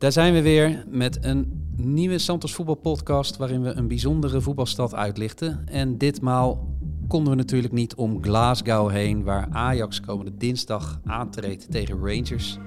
Daar zijn we weer met een nieuwe Santos voetbalpodcast waarin we een bijzondere voetbalstad uitlichten. En ditmaal konden we natuurlijk niet om Glasgow heen, waar Ajax komende dinsdag aantreedt tegen Rangers.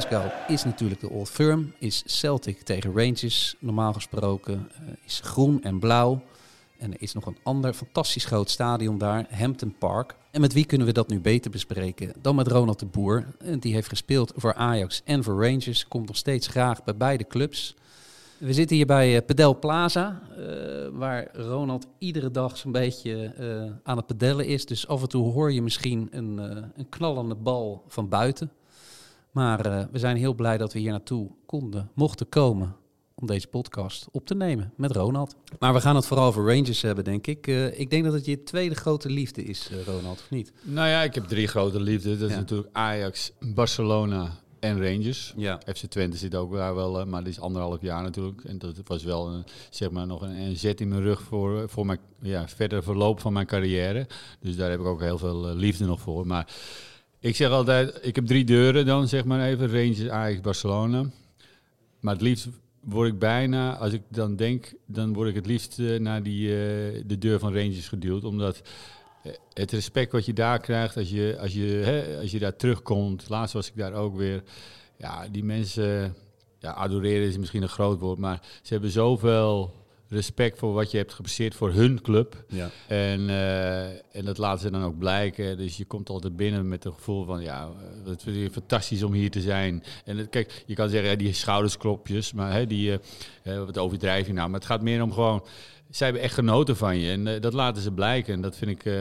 Glasgow is natuurlijk de Old Firm, is Celtic tegen Rangers normaal gesproken, uh, is groen en blauw. En er is nog een ander fantastisch groot stadion daar, Hampton Park. En met wie kunnen we dat nu beter bespreken dan met Ronald de Boer? Die heeft gespeeld voor Ajax en voor Rangers, komt nog steeds graag bij beide clubs. We zitten hier bij Pedel Plaza, waar Ronald iedere dag zo'n beetje aan het pedellen is. Dus af en toe hoor je misschien een, een knallende bal van buiten. Maar uh, we zijn heel blij dat we hier naartoe konden, mochten komen om deze podcast op te nemen met Ronald. Maar we gaan het vooral over Rangers hebben, denk ik. Uh, ik denk dat het je tweede grote liefde is, uh, Ronald, of niet? Nou ja, ik heb drie grote liefden. Dat is natuurlijk Ajax, Barcelona en Rangers. Ja. FC Twente zit ook daar wel, maar dat is anderhalf jaar natuurlijk. En dat was wel een, zeg maar nog een, een zet in mijn rug voor, voor mijn ja, verder verloop van mijn carrière. Dus daar heb ik ook heel veel liefde nog voor. Maar ik zeg altijd, ik heb drie deuren dan, zeg maar even. Rangers, Ajax, Barcelona. Maar het liefst word ik bijna, als ik dan denk, dan word ik het liefst uh, naar die, uh, de deur van Rangers geduwd. Omdat uh, het respect wat je daar krijgt, als je, als, je, hè, als je daar terugkomt. Laatst was ik daar ook weer. Ja, die mensen, ja, adoreren is misschien een groot woord, maar ze hebben zoveel respect voor wat je hebt gepresteerd voor hun club. Ja. En, uh, en dat laten ze dan ook blijken. Dus je komt altijd binnen met het gevoel van, ja, het is fantastisch om hier te zijn. En het, kijk, je kan zeggen, die schoudersklopjes, maar hè, die, uh, wat overdrijf je nou? Maar het gaat meer om gewoon, zij hebben echt genoten van je. En uh, dat laten ze blijken. En dat vind ik,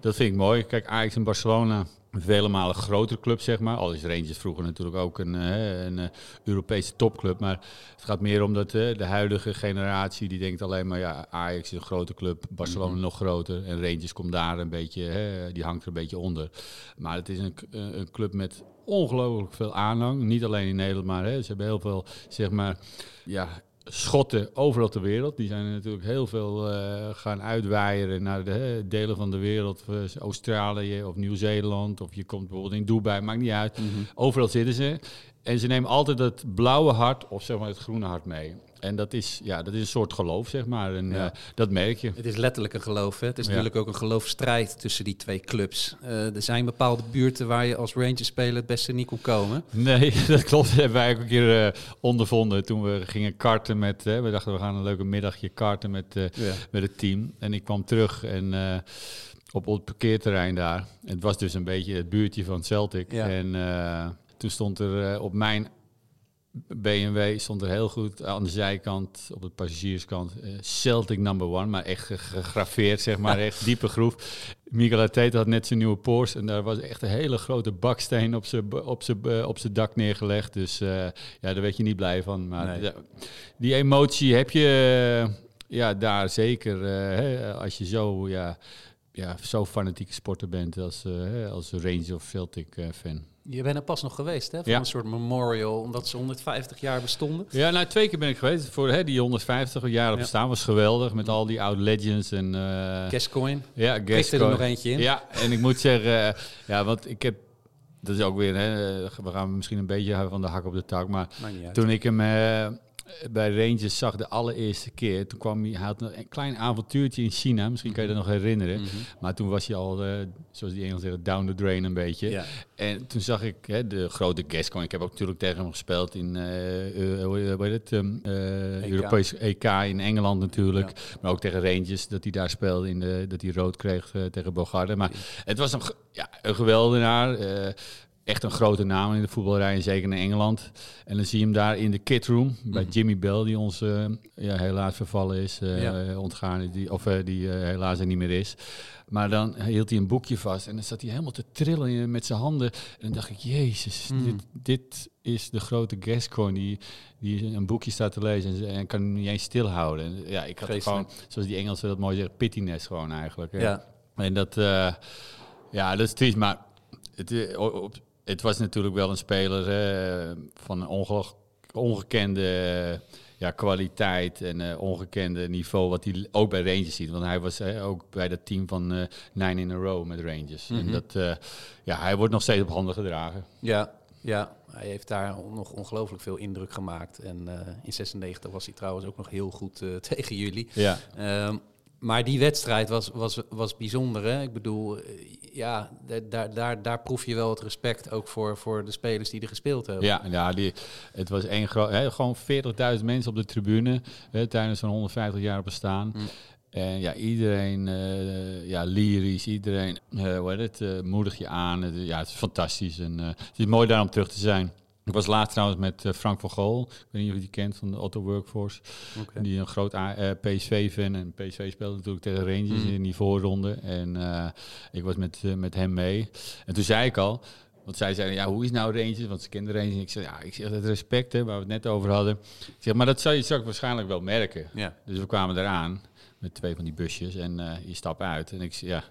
dat vind ik mooi. Kijk, Ajax en Barcelona vele malen grotere club, zeg maar. Al is Rangers vroeger natuurlijk ook een, een, een Europese topclub. Maar het gaat meer om dat de huidige generatie die denkt alleen maar... ja, Ajax is een grote club, Barcelona mm -hmm. nog groter. En Rangers komt daar een beetje, hè, die hangt er een beetje onder. Maar het is een, een club met ongelooflijk veel aanhang. Niet alleen in Nederland, maar hè, ze hebben heel veel, zeg maar... ja schotten overal ter wereld. Die zijn natuurlijk heel veel uh, gaan uitwaaieren naar de delen van de wereld. Uh, Australië of Nieuw-Zeeland. Of je komt bijvoorbeeld in Dubai, maakt niet uit. Mm -hmm. Overal zitten ze. En ze nemen altijd het blauwe hart of zeg maar het groene hart mee. En dat is, ja, dat is een soort geloof, zeg maar. En ja. uh, dat merk je. Het is letterlijk een geloof. Hè? Het is ja. natuurlijk ook een geloofstrijd tussen die twee clubs. Uh, er zijn bepaalde buurten waar je als Rangers-speler het beste niet kon komen. Nee, dat klopt. Dat hebben wij ook een keer uh, ondervonden toen we gingen karten met... we dachten, we gaan een leuke middagje karten met, ja. met het team. En ik kwam terug en op het parkeerterrein daar. Het was dus een beetje het buurtje van Celtic. En toen stond er op mijn BMW stond er heel goed aan de zijkant, op de passagierskant, uh, Celtic number one, maar echt gegraveerd, zeg maar, echt diepe groef. Miguel Arteta had net zijn nieuwe Porsche en daar was echt een hele grote baksteen op zijn op zijn op zijn dak neergelegd. Dus uh, ja, daar werd je niet blij van. Maar nee. die emotie heb je uh, ja, daar zeker hè, als je zo, ja, ja, zo fanatieke sporter bent als, als Rangers of Celtic fan. Je bent er pas nog geweest, hè? Voor ja. een soort memorial, omdat ze 150 jaar bestonden. Ja, nou, twee keer ben ik geweest. Voor hè, die 150 jaar ja. bestaan was geweldig. Met al die oude legends en... Uh, Gascoigne. Ja, Gascoigne. er nog eentje in. Ja, en ik moet zeggen... Uh, ja, want ik heb... Dat is ook weer... Hè, we gaan misschien een beetje van de hak op de tak. Maar toen ik hem... Uh, bij Rangers zag de allereerste keer. Toen kwam hij, hij had een klein avontuurtje in China. Misschien kan je dat nog herinneren. Mm -hmm. Maar toen was hij al, uh, zoals die Engels zeggen, down the drain een beetje. Ja. En toen zag ik hè, de grote Gascoigne. Ik heb ook natuurlijk tegen hem gespeeld in uh, hoe heet het, um, EK. Europees EK in Engeland natuurlijk. Ja. Maar ook tegen Rangers, dat hij daar speelde. In de, dat hij rood kreeg tegen Bogarde. Maar het was een, ja, een geweldenaar echt een grote naam in de voetbalrij, en zeker in Engeland. En dan zie je hem daar in de kitroom bij Mhm. Jimmy Bell, die ons eh, ja, helaas vervallen is, Ja. ontgaan, die, of eh, die helaas er niet meer is. Maar dan hield hij een boekje vast en dan zat hij helemaal te trillen met zijn handen. En dan dacht ik, jezus, Mm. dit, dit is de grote Gascoigne die, die een boekje staat te lezen en, en kan hem niet eens stilhouden. En, ja, ik had gewoon, zoals die Engelsen dat mooi zeggen, pittiness gewoon eigenlijk. hè. Ja. En dat, ja, dat is triest. Maar het, op, het was natuurlijk wel een speler van een ongekende eh, ja, kwaliteit en eh, ongekende niveau. Wat hij ook bij Rangers ziet. Want hij was ook bij dat team van eh, Nine in a Row met Rangers. En Mhm. dat, ja, hij wordt nog steeds op handen gedragen. Ja, ja, hij heeft daar nog ongelooflijk veel indruk gemaakt. En in 96 was hij trouwens ook nog heel goed tegen jullie. Ja, Ehm, maar die wedstrijd was, was, was bijzonder. Hè? Ik bedoel, eh, ja, da- daar, daar, daar proef je wel het respect ook voor, voor de spelers die er gespeeld hebben. ja, ja die, het was één groot, hè, gewoon 40.000 mensen op de tribune hè, tijdens zo'n 150 jaar bestaan. Mm. En ja, iedereen eh, ja, lyrisch, iedereen eh hoe heet het, moedig je aan. Ja, het is fantastisch en het is mooi daar om terug te zijn. Ik was laatst trouwens met eh, Frank van Gool. Ik weet niet of je die kent van de Otto Workforce. Oké. Die een groot eh, PSV-fan. En PSV speelde natuurlijk tegen Rangers Mm. in die voorronde. En eh, ik was met, met hem mee. En toen zei ik al... Want zij zeiden, ja, hoe is nou Rangers? Want ze kenden Rangers. En ik zei, ja, ik zeg het respect, hè, waar we het net over hadden. Ik zeg, maar dat zou je straks waarschijnlijk wel merken. Ja. Dus we kwamen eraan met twee van die busjes en je stapt uit. En ik zei, ja,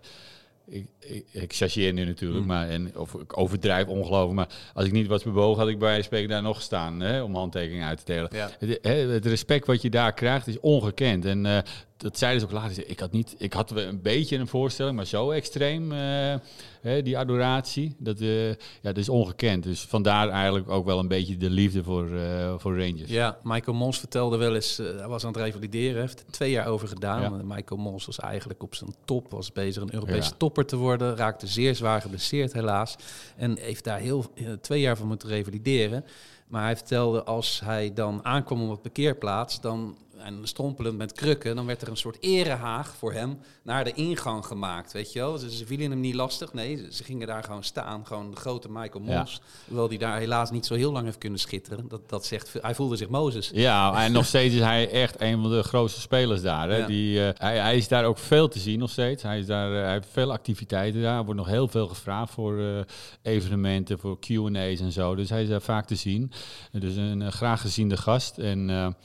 ik, ik, ik chargeer nu natuurlijk, Mm. maar en, of ik overdrijf ongelooflijk. Maar als ik niet was bewogen, had ik bij spreken daar nog gestaan hè, om handtekeningen uit te delen. Ja. Het, hè, het respect wat je daar krijgt is ongekend. En eh, dat zeiden ze ook later. Ik had, niet, ik had een beetje een voorstelling, maar zo extreem, eh, die adoratie, dat, eh, ja, dat is ongekend. Dus vandaar eigenlijk ook wel een beetje de liefde voor, eh, voor Rangers. Ja, Michael Mons vertelde wel eens, hij was aan het revalideren, heeft er twee jaar over gedaan. Ja. Michael Mons was eigenlijk op zijn top, was bezig een Europese Ja. topper te worden, raakte zeer zwaar geblesseerd helaas. En heeft daar heel, twee jaar van moeten revalideren. Maar hij vertelde, als hij dan aankwam op het parkeerplaats, dan, en strompelend met krukken, dan werd er een soort erehaag voor hem naar de ingang gemaakt, weet je wel. Ze, ze vielen hem niet lastig, nee, ze, gingen daar gewoon staan, gewoon de grote Michael Ja. Mons. Hoewel hij daar helaas niet zo heel lang heeft kunnen schitteren. Dat, dat zegt, hij voelde zich Mozes. Ja, en nog steeds is hij echt een van de grootste spelers daar. Hè? Ja. Die, eh, hij, hij is daar ook veel te zien nog steeds. Hij, is daar, eh, hij heeft veel activiteiten daar. Er wordt nog heel veel gevraagd voor eh, evenementen, voor Q&A's en zo. Dus hij is daar vaak te zien. Dus een graag geziende gast. En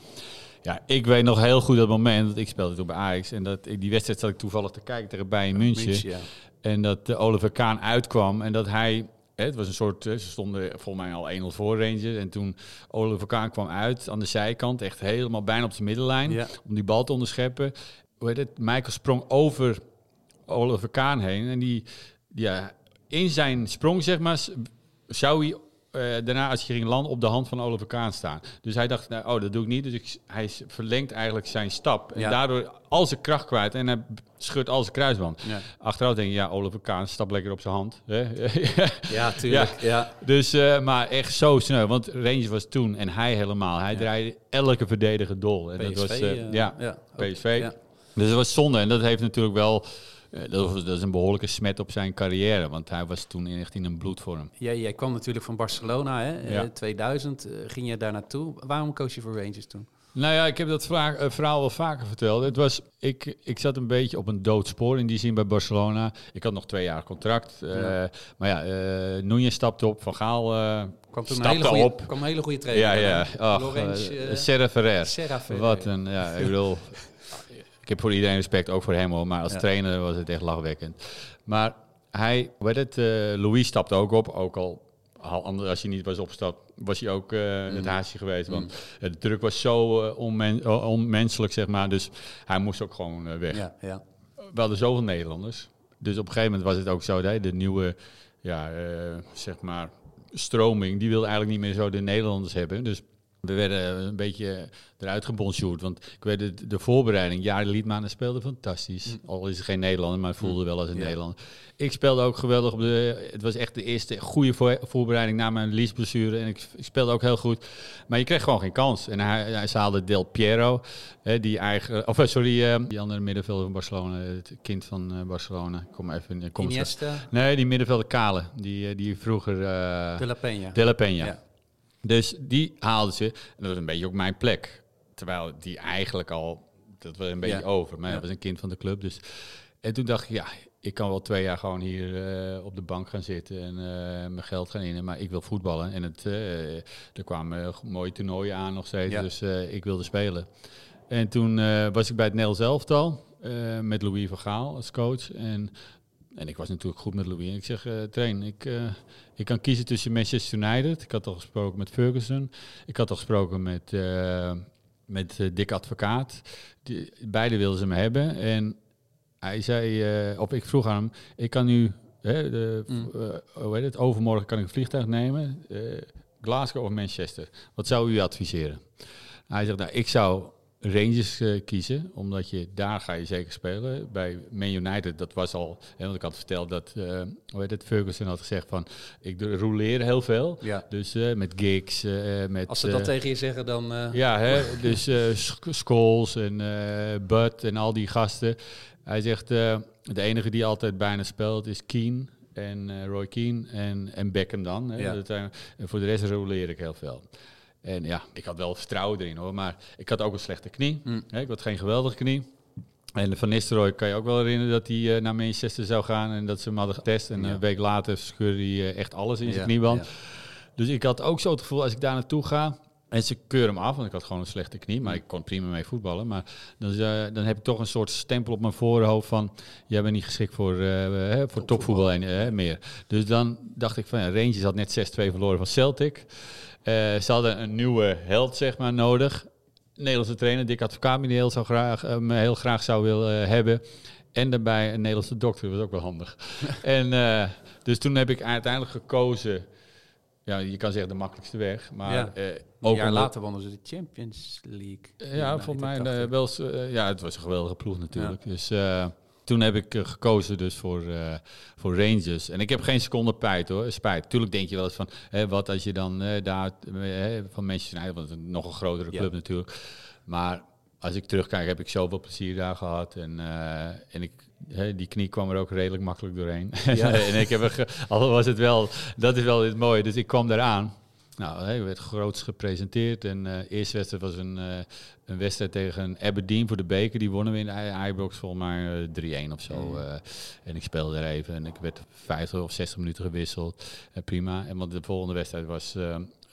ja, ik weet nog heel goed dat moment, want ik speelde toen bij Ajax. En dat, ik- die wedstrijd zat ik toevallig te kijken tegen Bayern München. München, ja. En dat uh, Oliver Kaan uitkwam en dat hij... Hè, het was een soort... eh, ze stonden volgens mij al 1-0 voor Rangers. En toen Oliver Kaan kwam uit aan de zijkant. Echt helemaal bijna op zijn middenlijn. Ja. Om die bal te onderscheppen. Hoe heet het? Michael sprong over Oliver Kaan heen. En die... Ja, in zijn sprong, zeg maar... Zou hij eh, daarna, als hij ging landen, op de hand van Oliver Kaan staan. Dus hij dacht, nou, oh, dat doe ik niet. Dus ik, hij verlengt eigenlijk zijn stap. En Ja. daardoor al zijn kracht kwijt. En hij schudt al zijn kruisband. Ja. Achteraf denk je, ja, Oliver Kaan stapt lekker op zijn hand. Ja, tuurlijk. Ja. dus, eh, maar echt zo snel. Want Rangers was toen, en hij helemaal, hij draaide elke verdediger dol. En dat PSV, was, eh, eh, ja, PSV. Dus dat was zonde. En dat heeft natuurlijk wel, eh, dat, was, dat is een behoorlijke smet op zijn carrière. Want hij was toen echt in een bloedvorm. Jij, jij kwam natuurlijk van Barcelona, hè? Eh, Ja. 2000 eh, ging je daar naartoe. Waarom koos je voor Rangers toen? Nou ja, ik heb dat vra- eh, verhaal wel vaker verteld. Het was, ik, ik zat een beetje op een doodspoor in die zin bij Barcelona. Ik had nog twee jaar contract. eh, Ja. Maar ja, eh Núñez stapte op, Van Gaal eh, Kwam toen een hele goede, op. kwam een hele goede trainer. ja. Ach, Lorenz, eh, eh, Serra Ferrer. Serra Ferrer. Wat een, ja, ik bedoel, ik heb voor iedereen respect, ook voor hem hoor, maar als Ja. trainer was het echt lachwekkend. Maar hij, weet het, eh, Louis stapte ook op, ook al, al anders als hij niet was opgestapt, was hij ook eh het haasje geweest. Want eh, de druk was zo eh, onmen- onmenselijk, zeg maar, dus hij moest ook gewoon weg. Ja, ja. We hadden zoveel Nederlanders, dus op een gegeven moment was het ook zo, dat de nieuwe, ja, zeg maar, stroming, die wilde eigenlijk niet meer zo de Nederlanders hebben, dus We werden een beetje eruit gebonsjoerd. Want ik weet de, de voorbereiding. Jari Liedmanen speelde fantastisch. Al is het geen Nederlander, maar voelde wel als een Ja. Nederlander. Ik speelde ook geweldig op de. Het was echt de eerste goede voor- voorbereiding na mijn liesblessure. En ik, ik speelde ook heel goed. Maar je kreeg gewoon geen kans. En hij, hij haalde Del Piero. Hè, die eigen. Of eh, sorry, eh, die andere middenvelder van Barcelona. Het kind van eh, Barcelona. Kom even. Kom Iniesta, Nee, die middenvelder Kale. Die, die vroeger. De La Peña. de La Peña. Ja. Dus die haalden ze. En dat was een beetje ook mijn plek. Terwijl die eigenlijk al, dat was een beetje Ja. over. Maar Ja. was een kind van de club. Dus. En toen dacht ik, ja, ik kan wel twee jaar gewoon hier eh, op de bank gaan zitten en eh, mijn geld gaan innen. Maar ik wil voetballen. En het, eh, er kwamen mooie toernooien aan nog steeds. Ja. Dus ik wilde spelen. En toen was ik bij het Nederlands elftal eh, met Louis van Gaal als coach. En, en ik was natuurlijk goed met Louis. En ik zeg, eh train, ik, eh, ik kan kiezen tussen Manchester United. Ik had al gesproken met Ferguson. Ik had al gesproken met, eh, met Dick Advocaat. Die, beide wilden ze me hebben. En hij zei, of ik vroeg aan hem, ik kan nu, hè, de, Mm. hoe heet het, overmorgen kan ik een vliegtuig nemen. Glasgow of Manchester. Wat zou u adviseren? Hij zegt, nou, ik zou Rangers eh, kiezen, omdat je daar ga je zeker spelen. Bij Man United, dat was al, hè, want ik had verteld dat, hoe heet het, Ferguson had gezegd van, ik roleer heel veel. Ja. Dus eh, met gigs, met... Als ze dat tegen je zeggen, dan... ja, hè? dus Scholes en Bud en al die gasten. Hij zegt, de enige die altijd bijna speelt is Keane en Roy Keane en, en Beckham dan. Hè? Ja. Dat voor de rest roleer ik heel veel. En ja, ik had wel vertrouwen erin hoor, maar ik had ook een slechte knie. Mm. Hè? Ik had geen geweldige knie. En Van Nistelrooy kan je ook wel herinneren dat hij eh, naar Manchester zou gaan en dat ze hem hadden getest. En Ja. een week later scheurde hij eh, echt alles in zijn ja, knieband. ja. Dus ik had ook zo het gevoel, als ik daar naartoe ga... En ze keuren hem af, want ik had gewoon een slechte knie. Maar ik kon prima mee voetballen. Maar dan, eh, dan heb ik toch een soort stempel op mijn voorhoofd van... Jij bent niet geschikt voor, eh, hè, voor topvoetbal en, eh, meer. Dus dan dacht ik van... Ja, Rangers had net 6-2 verloren van Celtic. Eh, ze hadden een nieuwe held, zeg maar, nodig. Nederlandse trainer, Dick Advocaat, die heel, zou graag, eh, me heel graag zou willen eh, hebben. En daarbij een Nederlandse dokter, dat was ook wel handig. en, dus toen heb ik uiteindelijk gekozen... Ja, je kan zeggen de makkelijkste weg. Maar Ja. eh, Een ook jaar later wonnen ze de Champions League. ja, volgens mij wel. ja, het was een geweldige ploeg natuurlijk. Dus eh, toen heb ik eh, gekozen dus voor, eh, voor Rangers. En ik heb geen seconde spijt hoor. Spijt. Tuurlijk denk je wel eens van, hè, wat als je dan eh, daar van Manchester United, want het is een nog een grotere Ja. club natuurlijk. Maar als ik terugkijk, heb ik zoveel plezier daar gehad. En, en ik, hè, die knie kwam er ook redelijk makkelijk doorheen. Ja. en ik heb er, al was het wel, dat is wel het mooie. Dus ik kwam daaraan. Nou, hij werd groots gepresenteerd. En eh eerste wedstrijd was een, eh, een wedstrijd tegen Aberdeen voor de beker. Die wonnen we in de Ibrox volgens mij eh, 3-1 of zo. Eh. en ik speelde er even en ik werd 50 of 60 minuten gewisseld. Prima. En want de volgende wedstrijd was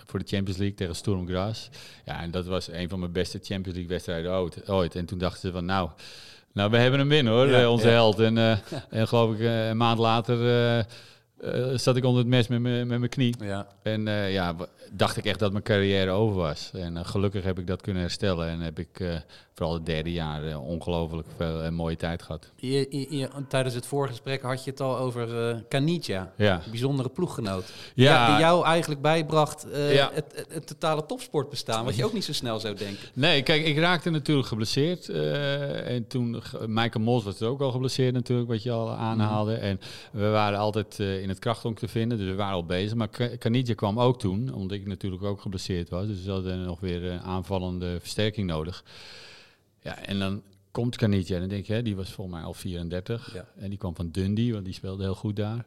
voor de Champions League tegen Sturm Graz. Ja, en dat was een van mijn beste Champions League wedstrijden ooit. ooit. En toen dachten ze van nou... Nou, we hebben hem binnen hoor, Ja, onze ja. held. En, en geloof ik, een maand later eh, zat ik onder het mes met mijn met mijn knie. Ja, En eh, ja, dacht ik echt dat mijn carrière over was. En eh, gelukkig heb ik dat kunnen herstellen. En heb ik vooral het derde jaar ongelooflijk veel en mooie tijd gehad. je, je- je- tijdens het voorgesprek had je het al over Caniggia. Ja, bijzondere ploeggenoot. Ja. Die jou eigenlijk bijbracht Ja. het, het, het totale topsportbestaan. Wat je ook niet zo snel zou denken. Nee, kijk, ik raakte natuurlijk geblesseerd. en toen, Michael Mos was ook al geblesseerd natuurlijk, wat je al aanhaalde. En we waren altijd in het krachtonk te vinden, dus we waren al bezig. Maar Canidja kwam ook toen, omdat ik natuurlijk ook geblesseerd was. Dus we hadden nog weer een aanvallende versterking nodig. Ja, en dan komt Canidja, en dan denk je, hè, die was volgens mij al 34. Ja. En die kwam van Dundee, want die speelde heel goed daar.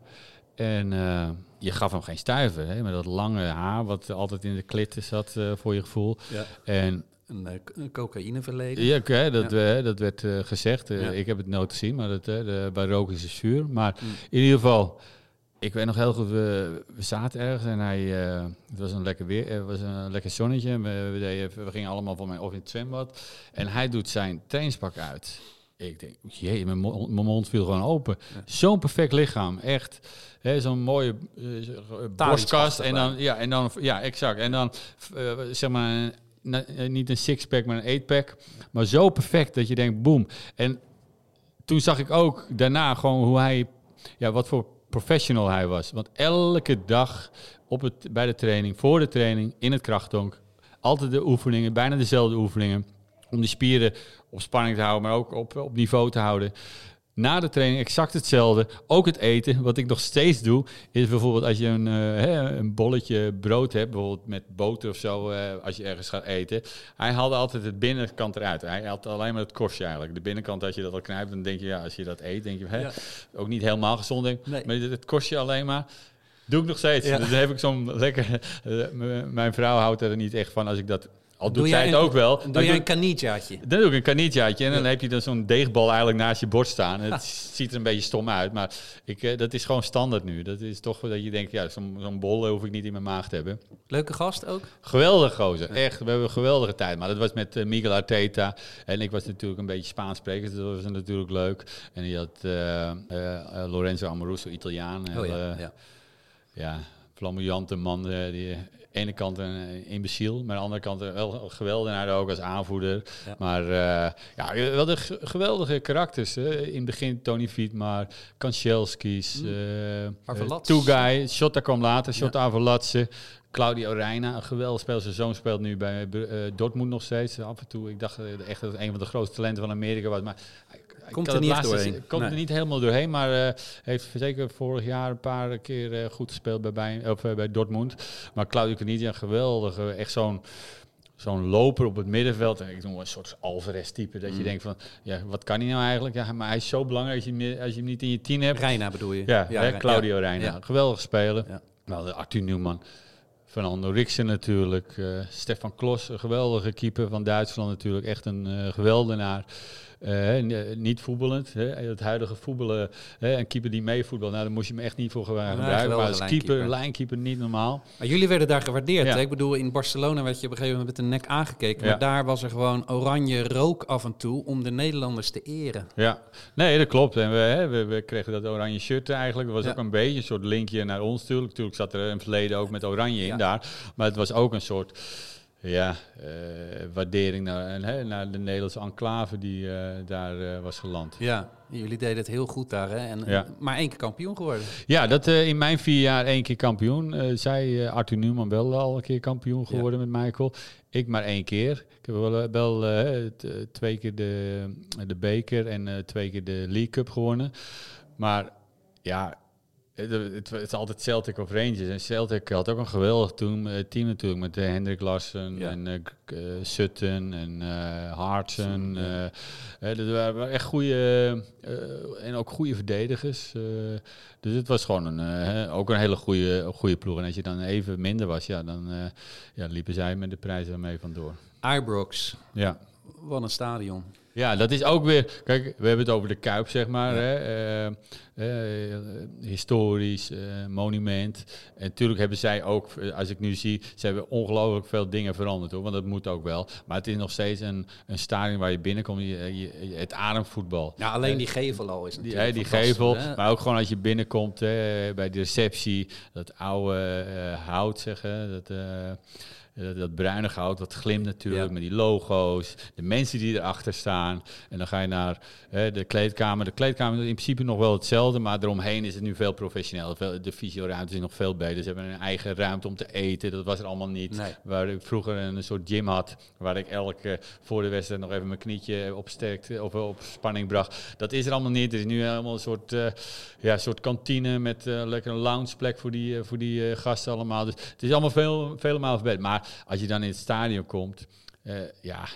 En eh, je gaf hem geen stuiver, hè, met dat lange haar, wat altijd in de klitten zat eh, voor je gevoel. Ja. En Een, eh, een cocaïneverleden. ja, dat, eh, dat werd eh, gezegd. Eh, Ja. Ik heb het nooit gezien, maar dat, eh, de, bij rook is het vuur. Maar Mm. in ieder geval, ik weet nog heel goed, we, we zaten ergens en hij, eh, het was een lekker weer, het was een lekker zonnetje. We, we, deden, we gingen allemaal voor mij of in het zwembad. En hij doet zijn trainingspak uit. Ik denk, jee, mijn mond, mijn mond viel gewoon open. Ja. Zo'n perfect lichaam, echt. Zo'n mooie eh, borstkast. En dan, ja, en dan, ja, exact. En dan, eh, zeg maar, een- na- eh, niet een sixpack, maar een eightpack. Maar zo perfect dat je denkt, boem. En toen zag ik ook daarna gewoon hoe hij, ja, wat voor professional hij was. Want elke dag op het, bij de training, voor de training, in het krachtonk, altijd de oefeningen, bijna dezelfde oefeningen. Om die spieren op spanning te houden, maar ook op, op niveau te houden. Na de training exact hetzelfde. Ook het eten. Wat ik nog steeds doe, is bijvoorbeeld als je een, uh, hè, een bolletje brood hebt, bijvoorbeeld met boter of zo, uh, als je ergens gaat eten. Hij haalde altijd het binnenkant eruit. Hij had alleen maar het korstje eigenlijk. De binnenkant, als je dat al knijpt, dan denk je, ja, als je dat eet, denk je, hè, ja. ook niet helemaal gezond. Denk, nee. Maar het korstje alleen maar. Doe ik nog steeds. Ja. Dus dan heb ik zo'n lekker. Uh, mijn vrouw houdt er niet echt van als ik dat al doet zij het ook wel. Doe jij een kanietjaatje? Dan doe ik een kanietjaatje. En dan heb je dan zo'n deegbal eigenlijk naast je bord staan. Het ziet er een beetje stom uit. Maar ik, uh, dat is gewoon standaard nu. Dat is toch dat je denkt, ja, zo'n zo'n bol hoef ik niet in mijn maag te hebben. Leuke gast ook? Geweldig gozer. Echt, we hebben een geweldige tijd. Maar dat was met uh, Miguel Arteta. En ik was natuurlijk een beetje Spaans spreker. Dus dat was natuurlijk leuk. En die had uh, Lorenzo Amoruso, Italiaan. Oh, ja, ja. ja, flamboyante man die ene kant een imbeciel, maar aan de andere kant wel een geweldenaar ook als aanvoerder. Maar uh, ja, wel de geweldige karakters. Hè. In het begin Tony Vietmar, Kanchelskis, mm. uh, Toegay, Shota kwam later, Shota ja. Avalatse. Claudio Reina, een geweldig speler. Zijn zoon speelt nu bij uh, Dortmund nog steeds. Af en toe, ik dacht echt dat het een van de grootste talenten van Amerika was. Maar Komt er niet doorheen. Komt er niet helemaal doorheen, maar uh, heeft zeker vorig jaar een paar keer uh, goed gespeeld bij, bij, of, uh, bij Dortmund. Maar Claudio Canidia, geweldig. echt zo'n zo'n loper op het middenveld. Ik noem een soort Alvarez-type. Dat je mm. denkt van, ja, wat kan hij nou eigenlijk? Ja, maar hij is zo belangrijk als je, als je hem niet in je team hebt. Reina bedoel je? Ja, ja hè, Claudio ja. Reina. Ja. Geweldig spelen. Ja. Nou, Arthur Newman. Fernando Riksen natuurlijk. Stefan Klos, een geweldige keeper van Duitsland natuurlijk. Echt een geweldenaar. Uh, niet voetballend. Hè. Het huidige voetballen, hè, een keeper die meevoetbalt, nou, daar moest je me echt niet voor gebruiken. maar als keeper, lijnkeeper, niet normaal. Maar jullie werden daar gewaardeerd. Ja. Hè? Ik bedoel, in Barcelona werd je op een gegeven moment met de nek aangekeken. Maar daar was er gewoon oranje rook af en toe om de Nederlanders te eren. Ja, nee, dat klopt. En we, hè, we, we, kregen dat oranje shirt eigenlijk. Dat was ook een beetje een soort linkje naar ons natuurlijk. Natuurlijk zat er een verleden ook met oranje in daar. Maar het was ook een soort ja, uh, waardering naar, hè, naar de Nederlandse enclave die uh, daar uh, was geland. Ja, jullie deden het heel goed daar, hè? En, ja. Maar één keer kampioen geworden. Ja, dat in mijn vier jaar één keer kampioen. zij, Arthur Newman, wel al een keer kampioen geworden ja. met Michael. Ik maar één keer. Ik heb wel, wel twee keer de, de beker en twee keer de League Cup gewonnen. Maar ja, het, het, is altijd Celtic of Rangers. En Celtic had ook een geweldig team, uh, team natuurlijk. Met uh, Hendrik Larsen en uh, Sutton en Hartsen. dat waren echt goede... en ook goede verdedigers. dus het was gewoon een, ook een hele goede, goede ploeg. En als je dan even minder was, ja, dan ja, liepen zij met de prijzen ermee vandoor. Ibrox. Ja. Wat een stadion. Ja, dat is ook weer. Kijk, we hebben het over de Kuip, zeg maar. Ja. Hè, uh, uh, historisch, uh, monument. En natuurlijk hebben zij ook, als ik nu zie, ze hebben ongelooflijk veel dingen veranderd hoor. Want dat moet ook wel. Maar het is nog steeds een, een stadion waar je binnenkomt. Je, je, het ademvoetbal. Ja, alleen die gevel al is natuurlijk. Die, die gevel. Hè? Maar ook gewoon als je binnenkomt hè, bij de receptie. Dat oude hout zeggen. Dat dat, dat bruine goud, dat glimt natuurlijk met die logo's, de mensen die erachter staan. En dan ga je naar hè, de kleedkamer. De kleedkamer is in principe nog wel hetzelfde, maar eromheen is het nu veel professioneel. De fysioruimte is nog veel beter. Ze hebben een eigen ruimte om te eten. Dat was er allemaal niet. Nee. Waar ik vroeger een soort gym had, waar ik elke voor de wedstrijd nog even mijn knietje op sterkte of op spanning bracht. Dat is er allemaal niet. Er is nu helemaal een soort, uh, ja, soort kantine met uh, lekker een loungeplek voor die, uh, voor die gasten allemaal. Dus het is allemaal veel, vele malen verbeterd. Maar als je dan in het stadion komt, uh, ja,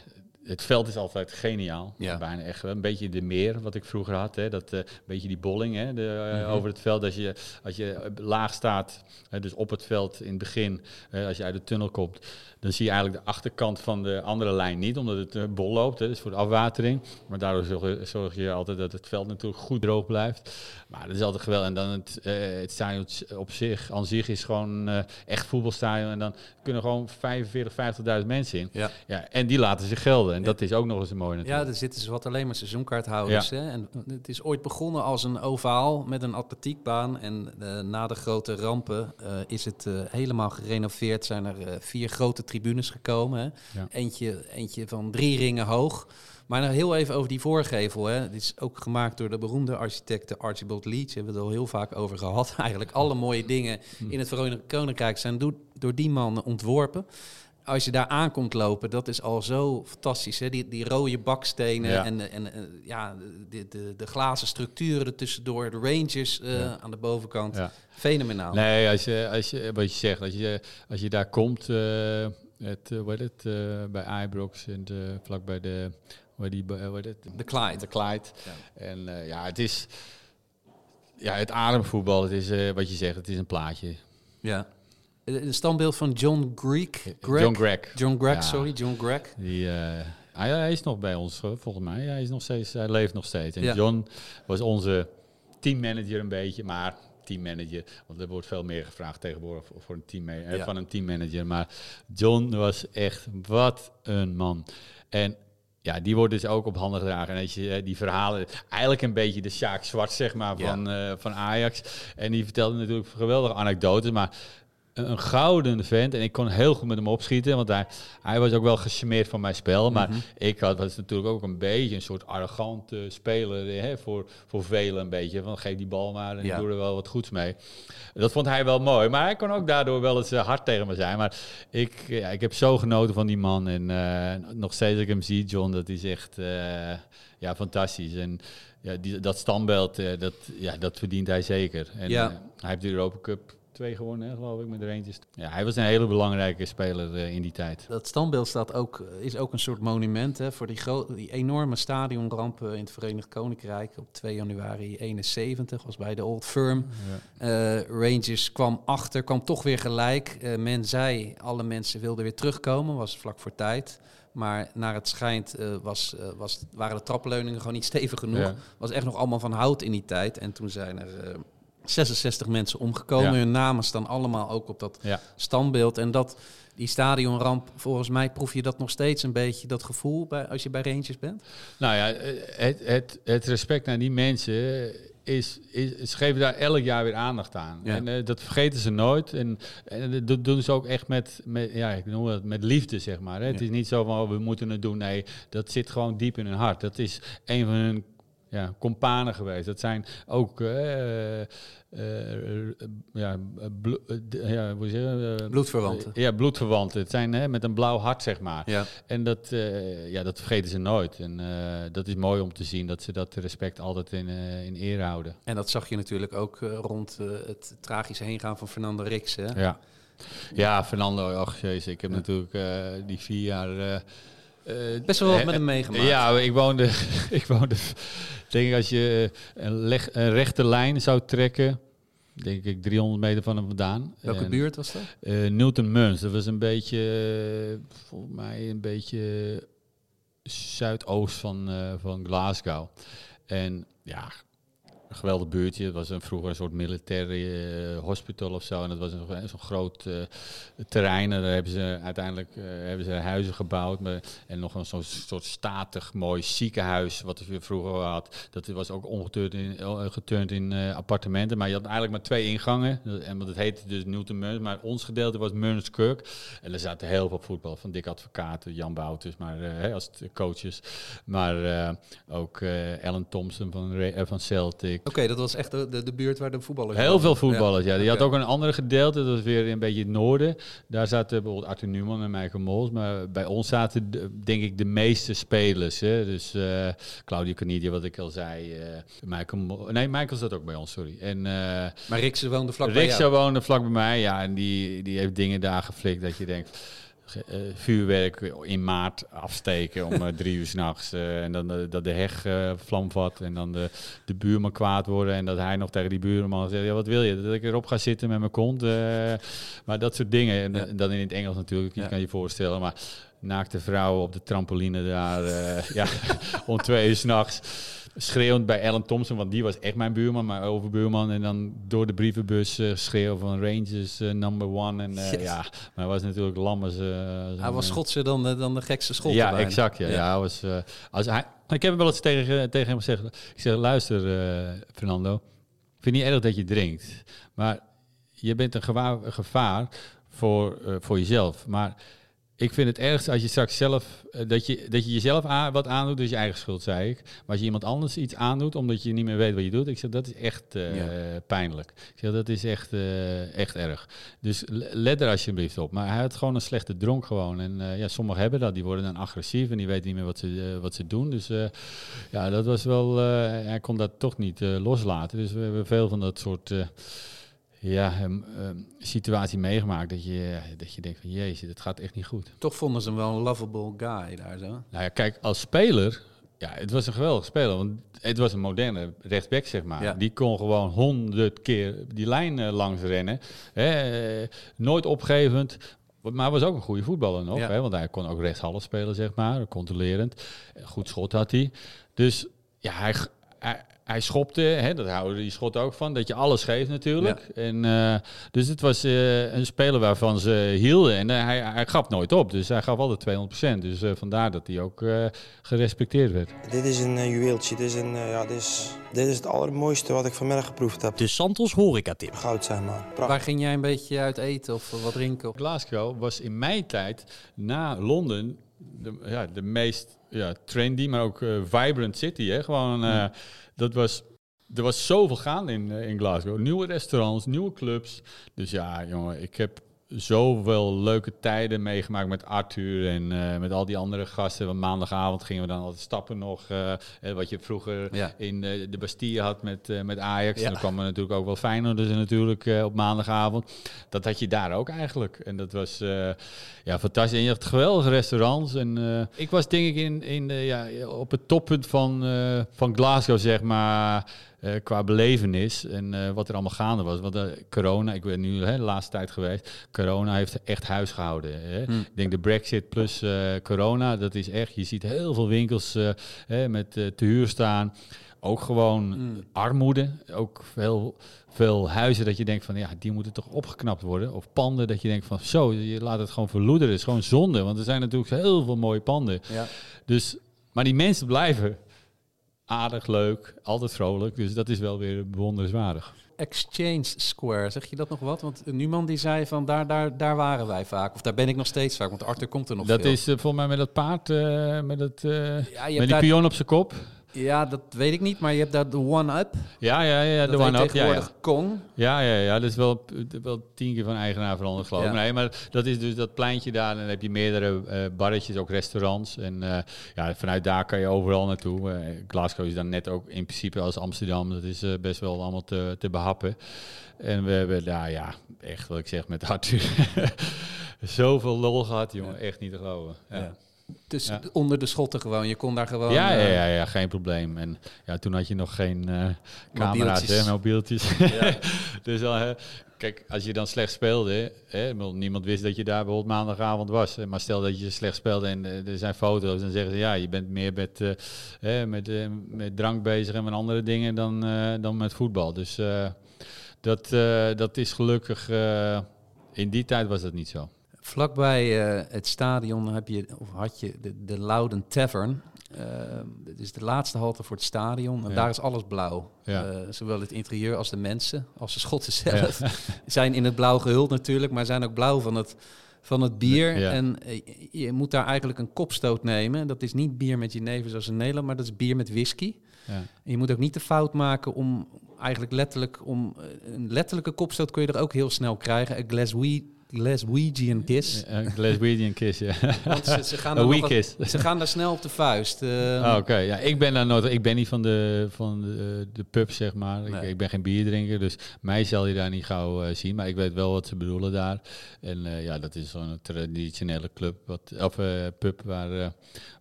het veld is altijd geniaal. Ja. Bijna echt een beetje de meer wat ik vroeger had. Hè. Dat, uh, beetje die bolling hè, de, uh, mm -hmm. over het veld. Als je, als je laag staat, dus op het veld in het begin, als je uit de tunnel komt, dan zie je eigenlijk de achterkant van de andere lijn niet, omdat het uh, bol loopt. Hè, dus voor de afwatering. Maar daardoor zorg, zorg, je altijd dat het veld natuurlijk goed droog blijft. Maar dat is altijd geweldig. En dan het, uh, het stadion op zich, aan zich is gewoon uh, echt voetbalstadion. En dan kunnen gewoon 45, 50.000 mensen in. Ja. Ja, en die laten zich gelden. En ja. dat is ook nog eens een mooi natuurlijk. Ja, er zitten ze wat alleen maar seizoenkaarthouders. Ja. Hè? En het is ooit begonnen als een ovaal met een atletiekbaan. En na de grote rampen is het helemaal gerenoveerd. Zijn er vier grote tribunes gekomen. Ja. Eentje, eentje van drie ringen hoog. Maar nog heel even over die voorgevel. Hè. Dit is ook gemaakt door de beroemde architecte Archibald Leach. Hebben we het al heel vaak over gehad. Eigenlijk alle mooie dingen in het Verenigd Koninkrijk zijn door die man ontworpen. Als je daar aankomt lopen, dat is al zo fantastisch. Hè? Die, die rode bakstenen Ja. en, en, en ja, de, de, de glazen structuren ertussendoor, de ranges eh, Ja. aan de bovenkant. Ja. Fenomenaal. Nee, als je, als je, wat je zegt, als je, als je daar komt, eh het, eh, heet het, eh, bij Ibrox en vlak bij de, heet die, heet het? De Clyde. De Clyde. En eh, ja, het is, ja, het ademvoetbal, het is eh, wat je zegt, het is een plaatje. Ja. Een standbeeld van John Greek. Greg? John Gregg. John Gregg, Ja. sorry, John Gregg. Die, eh, hij, hij is nog bij ons, eh, volgens mij. Hij, is nog steeds, hij leeft nog steeds. En Ja. John was onze teammanager een beetje, maar teammanager, want er wordt veel meer gevraagd tegenwoordig voor, een team, eh, Ja. van een teammanager. Maar John was echt, wat een man. En ja, die wordt dus ook op handen gedragen. En als je eh, die verhalen, eigenlijk een beetje de Sjaak Zwart, zeg maar, Ja. van, eh, van Ajax. En die vertelde natuurlijk geweldige anekdotes, maar een, gouden vent. En ik kon heel goed met hem opschieten, want hij, hij was ook wel gecharmeerd van mijn spel. Maar Mhm. ik had, was natuurlijk ook een beetje een soort arrogante speler hè, voor, voor velen een beetje. Van geef die bal maar en Ja. doe er wel wat goeds mee. Dat vond hij wel mooi, maar hij kon ook daardoor wel eens eh, hard tegen me zijn. Maar ik, ja, ik heb zo genoten van die man. En eh, nog steeds als ik hem zie, John, dat is echt eh, ja, fantastisch. En ja, die, dat standbeeld, dat, ja, dat verdient hij zeker. En Ja. hij heeft de Europa Cup 2 gewonnen, hè, geloof ik, met de Rangers. Ja, hij was een hele belangrijke speler eh, in die tijd. Dat standbeeld staat ook, is ook een soort monument hè, voor die, die enorme stadionramp eh, in het Verenigd Koninkrijk op 2 januari 71, was bij de Old Firm. Eh, Rangers kwam achter, kwam toch weer gelijk. Eh, men zei, alle mensen wilden weer terugkomen, was vlak voor tijd. Maar naar het schijnt eh, was, eh, was, waren de trapleuningen gewoon niet stevig genoeg. Ja. Was echt nog allemaal van hout in die tijd. En toen zijn er eh, 66 mensen omgekomen. Ja. Hun namen staan allemaal ook op dat Ja. standbeeld. En dat, die stadionramp, volgens mij proef je dat nog steeds een beetje, dat gevoel bij, als je bij Rangers bent. Nou ja, het, het, het respect naar die mensen is, is, ze geven daar elk jaar weer aandacht aan. Ja. En eh, dat vergeten ze nooit. En, en dat doen ze ook echt met, met, ja, ik noem het met liefde, zeg maar. Hè. Het is niet zo van, oh, we moeten het doen. Nee, dat zit gewoon diep in hun hart. Dat is een van hun ja, companen geweest. Dat zijn ook... eh, eh, ja, blo- eh, ja, hoe zeg je? eh, Bloedverwanten. Ja, bloedverwanten. Het zijn hè, met een blauw hart, zeg maar. Ja. En dat, ja, dat vergeten ze nooit. En dat is mooi om te zien dat ze dat respect altijd in, in eer houden. En dat zag je natuurlijk ook rond het tragische heengaan van Fernando Rix. Hè? Ja, ja Fernando, ach jezus, ik heb natuurlijk die vier jaar... eh, eh, Best wel wat eh, met hem meegemaakt. Ja, ik woonde, ik woonde, denk ik als je een, leg, een rechte lijn zou trekken, denk ik 300 meter van hem vandaan. Welke En, buurt was dat? eh, Newton Muns, dat was een beetje, eh, volgens mij een beetje zuidoost van, eh, van Glasgow. En ja, een geweldig buurtje. Het was een, vroeger een soort militaire eh, hospital of zo. En dat was een- zo'n groot eh, terrein. En daar hebben ze uiteindelijk eh, hebben ze huizen gebouwd. Maar, en nog een soort statig mooi ziekenhuis. Wat we vroeger had. Dat was ook omgeturnd in, geturnd in appartementen. Maar je had eigenlijk maar twee ingangen. En want het heette dus Newton Muns. Maar ons gedeelte was Murnskirk. En er zaten heel veel voetbal. Van Dick Advocaat, Jan Bouters. Maar als coaches. Maar ook Alan Thompson van, van Celtic. Oké, dat was echt de, de, de buurt waar de voetballers Heel veel voetballers, ja. Die had ook een andere gedeelte, dat was weer een beetje het noorden. Daar zaten bijvoorbeeld Arthur Newman en Michael Mols. Maar bij ons zaten, de- denk ik, de meeste spelers. Hè. Dus eh Claudio Canidia, wat ik al zei. eh Michael Mol- nee, Michael zat ook bij ons, sorry. En eh Maar Rix woonde vlak bij Rick jou. woonde vlak bij mij, ja. En die, die heeft dingen daar geflikt dat je denkt... eh, vuurwerk in maart afsteken om eh, drie uur s'nachts. nachts en dan dat de heg eh, vlam vat. En dan de, de buurman kwaad worden. En dat hij nog tegen die buurman zegt... Ja, wat wil je? Dat ik erop ga zitten met mijn kont? maar dat soort dingen. En, Ja. dan in het Engels natuurlijk. Je Ja. kan je voorstellen. Maar naakte vrouwen op de trampoline daar. ja, om twee uur s'nachts. Schreeuwend bij Alan Thompson, want die was echt mijn buurman, mijn overbuurman. En dan door de brievenbus eh schreeuwen van Rangers eh, number one. En eh, Yes. ja, maar hij was natuurlijk lam als... als Hij was Schotser dan, de- dan de gekste schot. Ja, exact. Ja, ja. hij was, als hij, ik heb hem wel eens tegen, tegen hem gezegd. Ik zeg, luister Fernando, ik vind het niet erg dat je drinkt. Maar je bent een gewaar, een gevaar voor, voor jezelf. Maar ik vind het ergst als je straks zelf, eh, dat, je, dat je jezelf aan, wat aandoet, dus je eigen schuld, zei ik. Maar als je iemand anders iets aandoet, omdat je niet meer weet wat je doet, ik zeg, dat is echt eh, pijnlijk. Ik zeg, dat is echt, uh, echt erg. Dus let er alsjeblieft op. Maar hij had gewoon een slechte dronk gewoon. En ja, sommigen hebben dat, die worden dan agressief en die weten niet meer wat ze, wat ze doen. Dus ja, dat was wel, hij kon dat toch niet loslaten. Dus we hebben veel van dat soort ja, um, situatie meegemaakt dat je, dat je denkt van jezus, dat gaat echt niet goed. Toch vonden ze hem wel een lovable guy daar zo. Nou ja, kijk, als speler, ja, het was een geweldig speler. Want het was een moderne rechtsback, zeg maar. Die kon gewoon honderd keer die lijn uh, langs rennen. Hè, nooit opgevend. Maar was ook een goede voetballer nog. Hè, want hij kon ook rechtshalf spelen, zeg maar. Controlerend. Goed schot had hij. Dus ja, hij, hij, hij schopte, hè, dat houden die schot ook van, dat je alles geeft natuurlijk. En, uh, dus het was uh, een speler waarvan ze hielden en uh, hij, hij gaf nooit op. Dus hij gaf altijd 200%. Dus vandaar dat hij ook gerespecteerd werd. Dit is een juweeltje. Dit is, een, ja, dit, is, dit is het allermooiste wat ik vanmiddag geproefd heb. De Santos horeca tip. Goud zijn maar. Prachtig. Waar ging jij een beetje uit eten of wat drinken? Glasgow was in mijn tijd na Londen de, ja, de meest ja, trendy, maar ook vibrant city. Hè? Gewoon... dat was, er was zoveel gaande in, eh, in Glasgow. Nieuwe restaurants, nieuwe clubs. Dus ja, jongen, ik heb zoveel leuke tijden meegemaakt met Arthur en uh, met al die andere gasten. Want maandagavond gingen we dan altijd stappen nog. Uh, wat je vroeger in uh, de Bastille had met, met Ajax. Ja. En dan kwam er natuurlijk ook wel fijner dus natuurlijk op maandagavond. Dat had je daar ook eigenlijk. En dat was ja, fantastisch. En je had geweldige restaurants. En ik was denk ik in, in, ja, op het toppunt van, van Glasgow, zeg maar uh, qua belevenis en uh, wat er allemaal gaande was. Want uh, corona, ik ben nu hè, de laatste tijd geweest, corona heeft echt huis gehouden. Hè. Hmm. Ik denk de brexit plus corona, dat is echt, je ziet heel veel winkels hè, met te huur staan. Ook gewoon hmm. armoede, ook veel, veel huizen dat je denkt van ja, die moeten toch opgeknapt worden. Of panden dat je denkt van zo, je laat het gewoon verloederen. Het is gewoon zonde, want er zijn natuurlijk heel veel mooie panden. Ja. Dus, maar die mensen blijven aardig, leuk, altijd vrolijk. Dus dat is wel weer bewonderenswaardig. Exchange Square, zeg je dat nog wat? Want Numan die zei van daar, daar, daar waren wij vaak. Of daar ben ik nog steeds vaak, want Arthur komt er nog Dat veel. is uh, volgens mij met dat paard, uh, met, het, uh, ja, met die pion op zijn kop. Ja, dat weet ik niet, maar je hebt daar de One-Up. Ja, ja, ja, de One-Up. Ja, ja. Kong. Ja, ja, ja, dat is wel, wel tien keer van eigenaar veranderd, geloof ik. Nee, maar dat is dus dat pleintje daar. En dan heb je meerdere uh, barretjes, ook restaurants. En uh, ja, vanuit daar kan je overal naartoe. Uh, Glasgow is dan net ook in principe als Amsterdam. Dat is best wel allemaal te, te behappen. En we hebben daar, ja, echt wat ik zeg met Arthur. Zoveel lol gehad, jongen. Echt niet te geloven. ja. Dus onder de schotten gewoon. Je kon daar gewoon... Ja, ja, ja, ja geen probleem. En ja, toen had je nog geen uh, camera's, hè, mobieltjes. Ja. dus uh, kijk, als je dan slecht speelde... Hè, niemand wist dat je daar bijvoorbeeld maandagavond was. Maar stel dat je slecht speelde en uh, er zijn foto's... dan zeggen ze, ja, je bent meer met, met, met drank bezig en met andere dingen... dan, dan met voetbal. Dus dat, dat is gelukkig... in die tijd was dat niet zo. Vlakbij uh, het stadion heb je, of had je de, de Louden Tavern. Uh, dit is de laatste halte voor het stadion. En daar is alles blauw. Ja. Uh, zowel het interieur als de mensen, als de Schotten zelf. Ja. zijn in het blauw gehuld natuurlijk, maar zijn ook blauw van het, van het bier. En je moet daar eigenlijk een kopstoot nemen. Dat is niet bier met jenever zoals in Nederland, maar dat is bier met whisky. En je moet ook niet de fout maken om eigenlijk letterlijk... om een letterlijke kopstoot kun je er ook heel snel krijgen. Een glass wheat Glaswegian Kiss. Een Glaswegian Kiss, ja. Want ze, ze gaan daar kiss. ze gaan daar snel op de vuist. Uh, Oké, ja, ik ben daar nooit. Ik ben niet van de, van de, de pub, zeg maar. Ik, ik, ben geen bierdrinker, dus mij zal je daar niet gauw uh, zien. Maar ik weet wel wat ze bedoelen daar. En uh, ja, dat is zo'n traditionele club, wat, of pub waar,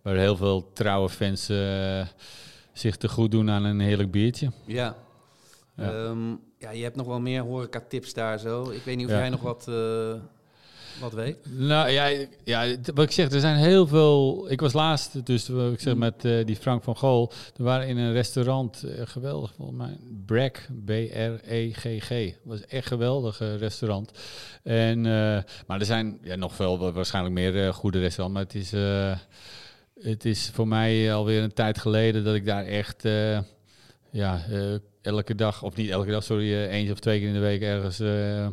waar heel veel trouwe fans zich te goed doen aan een heerlijk biertje. Ja. Ja. Um, ja, je hebt nog wel meer horeca-tips daar zo. Ik weet niet of jij nog wat, uh, wat weet. Nou ja, ja, wat ik zeg, er zijn heel veel... Ik was laatst, dus ik zeg mm. met uh, die Frank van Gool. Er waren in een restaurant, uh, geweldig volgens mij, Brek, B-R-E-G-G. was echt geweldig restaurant. En, maar er zijn ja, nog veel, waarschijnlijk meer goede restaurants. Maar het is, het is voor mij alweer een tijd geleden dat ik daar echt ja, elke dag, of niet elke dag, sorry, uh, eens of twee keer in de week ergens uh, eh,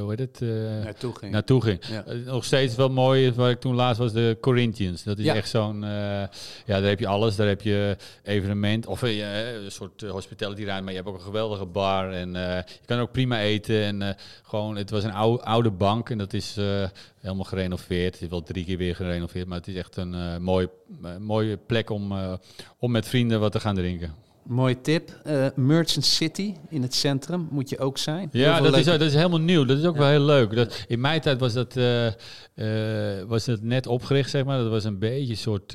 hoe heet het? eh, naartoe ging. naartoe ging. Ja. Eh, nog steeds wel mooi, waar ik toen laatst was, de Corinthians. Dat is Ja. echt zo'n, eh, ja, daar heb je alles. Daar heb je evenement, of eh, een soort eh, hospitality ruimte, maar je hebt ook een geweldige bar. En eh, je kan ook prima eten. En eh, gewoon, het was een oude, oude bank en dat is eh, helemaal gerenoveerd. Het is wel drie keer weer gerenoveerd, maar het is echt een eh, mooi, eh, mooie plek om, eh, om met vrienden wat te gaan drinken. Mooie tip. Eh, Merchant City in het centrum moet je ook zijn. Ja, dat is, dat is helemaal nieuw. Dat is ook Ja. wel heel leuk. Dat, in mijn tijd was dat, eh, eh, was dat net opgericht, zeg maar. Dat was een beetje een soort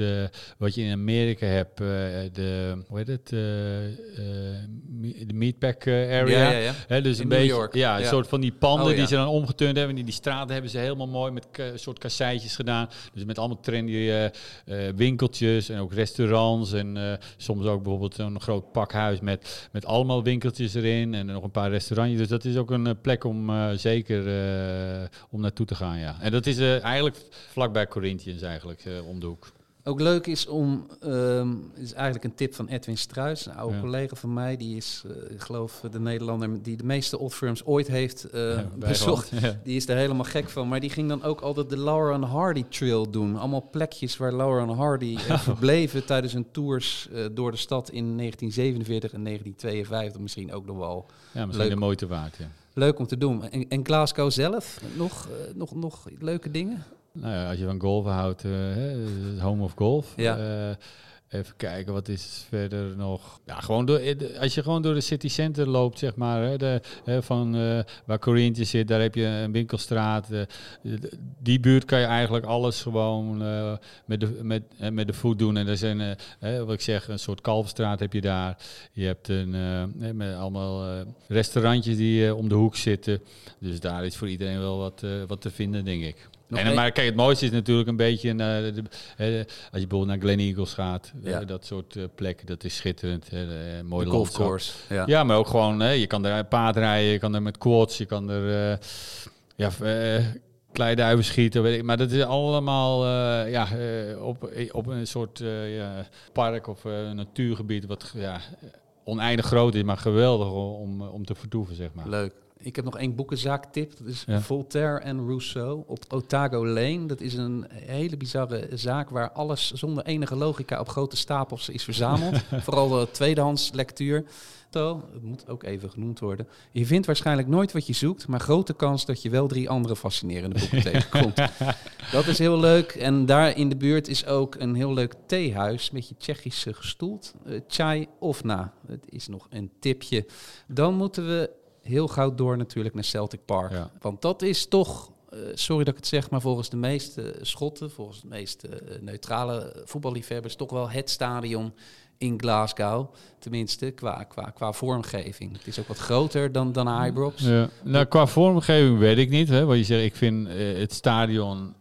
wat je in Amerika hebt. de, hoe heet het? de meatpack area. Ja, ja, dus In een New beetje, York. ja, een soort van die panden Oh, die ze dan omgeturnd hebben. Die, die straten hebben ze helemaal mooi met k- soort kasseitjes gedaan. Dus met allemaal trendy winkeltjes en ook restaurants. En soms ook bijvoorbeeld zo'n groot pakhuis met, met allemaal winkeltjes erin. En nog een paar restaurantjes. Dus dat is ook een eh, plek om eh, zeker eh, om naartoe te gaan, ja. En dat is eigenlijk vlakbij Corinthians eigenlijk, om de hoek. Ook leuk is om, ehm is eigenlijk een tip van Edwin Struis, een oude Ja. collega van mij. Die is, eh, ik geloof, de Nederlander die de meeste old firms ooit heeft eh, Ja, bezocht. Ja. Die is er helemaal gek van. Maar die ging dan ook altijd de Laura and Hardy Trail doen. Allemaal plekjes waar Laura and Hardy eh, verbleven tijdens hun tours eh, door de stad in 1947 en 1952. Misschien ook nog wel Ja, misschien Leuk. de moeite waard, ja. leuk om te doen. En, en Glasgow zelf, nog, eh, nog, nog leuke dingen? Nou ja, als je van golven houdt, het home of golf. Ja. Eh, even kijken, wat is verder nog? Ja, gewoon door, eh, als je gewoon door de city center loopt, zeg maar, hè, de, hè, van waar Corinthians zit, daar heb je een winkelstraat. die buurt kan je eigenlijk alles gewoon met, de, met, met de voet doen. En er zijn, hè, wat ik zeg, een soort kalverstraat heb je daar. Je hebt een, met allemaal restaurantjes die om de hoek zitten. Dus daar is voor iedereen wel wat, wat te vinden, denk ik. En, maar kijk, het mooiste is natuurlijk een beetje, eh, de, eh, als je bijvoorbeeld naar Glen Eagles gaat, eh, Ja. dat soort eh, plekken, dat is schitterend. eh, mooi golfcourse. Ja. Ja, maar ook gewoon, je kan er paardrijden, je kan er met quads, je kan er eh ja, eh, kleiduiven schieten, weet ik. Maar dat is allemaal eh, ja, eh, op, op een soort eh, ja, park of eh, natuurgebied wat ja, oneindig groot is, maar geweldig om, om te vertoeven, zeg maar. Leuk. Ik heb nog één boekenzaaktip. Dat is Ja. Voltaire en Rousseau op Otago Lane. Dat is een hele bizarre zaak waar alles zonder enige logica op grote stapels is verzameld. Vooral de tweedehands lectuur. Het moet ook even genoemd worden. Je vindt waarschijnlijk nooit wat je zoekt, maar grote kans dat je wel drie andere fascinerende boeken tegenkomt. Dat is heel leuk. En daar in de buurt is ook een heel leuk theehuis, een beetje Tsjechisch eh, gestoeld. Eh, Chai Ofna. Het is nog een tipje. Dan moeten we heel gauw door natuurlijk naar Celtic Park. Ja. Want dat is toch, eh, sorry dat ik het zeg, maar volgens de meeste Schotten, volgens de meeste eh, neutrale voetballiefhebbers, toch wel het stadion in Glasgow. Tenminste, qua, qua, qua vormgeving. Het is ook wat groter dan, dan Ibrox. Ja. Nou, qua vormgeving weet ik niet. Hè, wat je zegt, ik vind eh, het stadion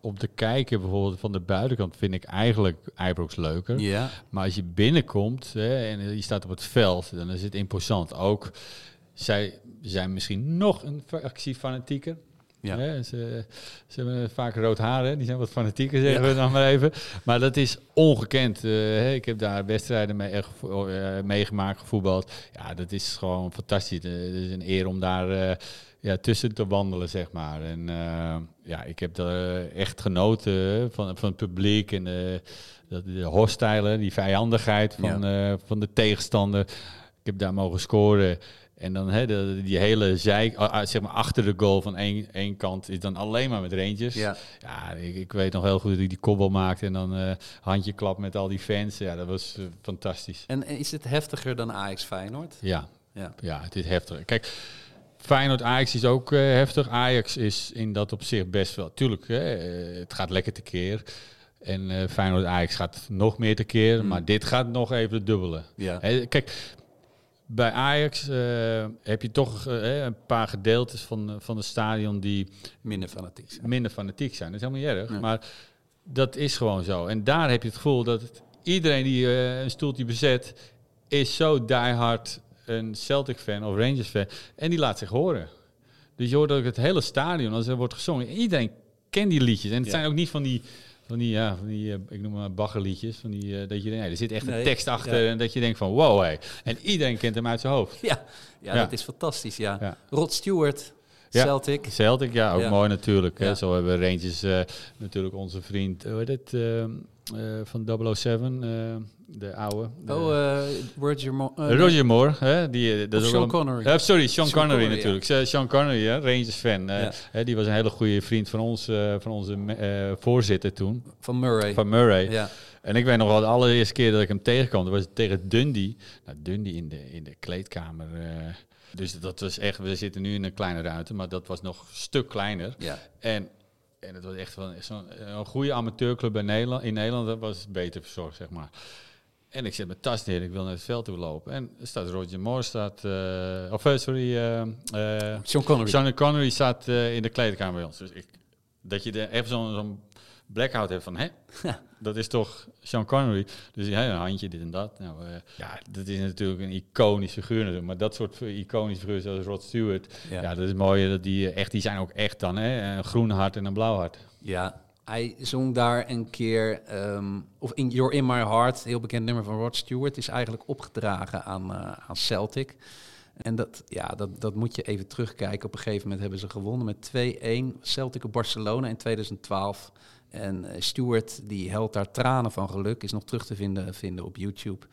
om te kijken, bijvoorbeeld van de buitenkant, vind ik eigenlijk Ibrox leuker. Ja. Maar als je binnenkomt hè, en je staat op het veld, dan is het imposant. Ook zij zijn misschien nog een fractie fanatieker. Ja. Hè, ze, ze hebben vaak rood haar, hè? die zijn wat fanatieker, zeggen we dan maar even. Maar dat is ongekend. eh, ik heb daar wedstrijden mee, eh, meegemaakt, gevoetbald. Ja, dat is gewoon fantastisch. Het is een eer om daar ja, tussen te wandelen, zeg maar. En ja, ik heb er echt genoten van, van het publiek en de, dat- de hostile, die vijandigheid van, van de tegenstander. Ik heb daar mogen scoren. En dan hè, de, die hele zij, ah, ah, zeg maar achter de goal van één, één kant is dan alleen maar met Rangers. Ja. Ja, ik, ik weet nog heel goed dat ik die kobbel maakte en dan eh handje klap met al die fans. Ja, dat was eh, fantastisch. En is het heftiger dan Ajax Feyenoord? Ja, Ja. ja, het is heftig. Kijk, Feyenoord Ajax is ook eh, heftig. Ajax is in dat opzicht best wel. Tuurlijk, hè, eh, het gaat lekker tekeer. En eh Feyenoord Ajax gaat nog meer tekeer. Mm. Maar dit gaat nog even het dubbele. Ja. Hè, kijk, bij Ajax eh, heb je toch eh, een paar gedeeltes van, van het stadion die Minder fanatiek zijn. minder fanatiek zijn. Dat is helemaal niet erg. Ja. Maar dat is gewoon zo. En daar heb je het gevoel dat het- iedereen die eh, een stoeltje bezet, is zo diehard een Celtic-fan of Rangers-fan. En die laat zich horen. Dus je hoort ook het hele stadion, als er wordt gezongen, iedereen kent die liedjes. En het Ja. zijn ook niet van die, van die, ja, van die eh, ik noem maar baggerliedjes, van die, eh, dat je denkt, nee, er zit echt Nee, een tekst achter ja. en dat je denkt van, wow, hé. En iedereen kent hem uit zijn hoofd. Ja, ja, Ja. dat is fantastisch, ja. Ja. Rod Stewart. Celtic. Celtic, ja, ook mooi natuurlijk. Hè. Zo hebben we Rangers eh, natuurlijk onze vriend, hoe heet het, van 007, eh, de oude. de- Oh, eh, Roger eh, Roger Moore, hè, die, eh, dat is Sean Connery. Sorry, Sean, Sean Connery, Connery, natuurlijk. Sean Connery, hè, Rangers-fan. Ja. hè, die was een hele goede vriend van ons, van onze voorzitter toen, Van Murray. van Murray. ja. En ik weet nog wel, de allereerste keer dat ik hem tegenkwam, dat was tegen Dundee. Nou, Dundee in de, in de kleedkamer. dus dat was echt, we zitten nu in een kleine ruimte, maar dat was nog een stuk kleiner. ja. En, en het was echt wel zo'n een goede amateurclub in Nederland. In Nederland dat was beter verzorgd, zeg maar. En ik zet mijn tas neer, ik wil naar het veld toe lopen. En er staat Roger Moore, staat, eh, of eh, sorry, eh, Sean Connery. Sean Connery staat in de kleedkamer bij ons. Dus ik, dat je er even zo'n blackout hebt van, hè, dat is toch Sean Connery. Dus ja, een handje, dit en dat. Nou, ja, dat is natuurlijk een iconisch figuur. Maar dat soort iconische figuren zoals Rod Stewart, Ja. ja, dat is mooi. Dat die, echt, die zijn ook echt dan, hè, een groen hart en een blauw hart. Ja, hij zong daar een keer, ehm, of in You're In My Heart, heel bekend nummer van Rod Stewart, is eigenlijk opgedragen aan, eh, aan Celtic. En dat, ja, dat, dat moet je even terugkijken. Op een gegeven moment hebben ze gewonnen met 2-1 Celtic op Barcelona in 2012. En eh, Stewart, die helpt daar tranen van geluk, is nog terug te vinden, vinden op YouTube.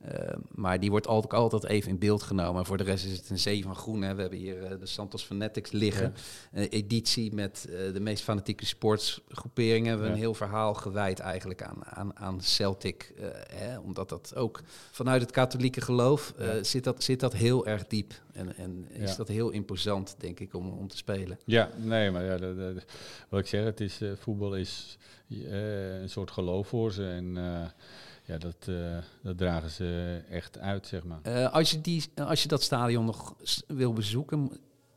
Eh, maar die wordt altijd, altijd even in beeld genomen. Voor de rest is het een zee van groen. Hè. We hebben hier eh, de Santos Fanatics liggen. Een editie met eh, de meest fanatieke sportsgroeperingen. Hebben we een Ja. heel verhaal gewijd eigenlijk aan, aan, aan Celtic. eh, hè, omdat dat ook vanuit het katholieke geloof eh, Ja. zit, dat, zit dat heel erg diep. En, en is Ja. dat heel imposant, denk ik, om, om te spelen. Ja, nee, maar ja, dat, dat- wat ik zeg, het is, eh, voetbal is eh, een soort geloof voor ze. En eh, ja, dat, eh, dat dragen ze echt uit, zeg maar. Eh, als, je die, als je dat stadion nog wil bezoeken,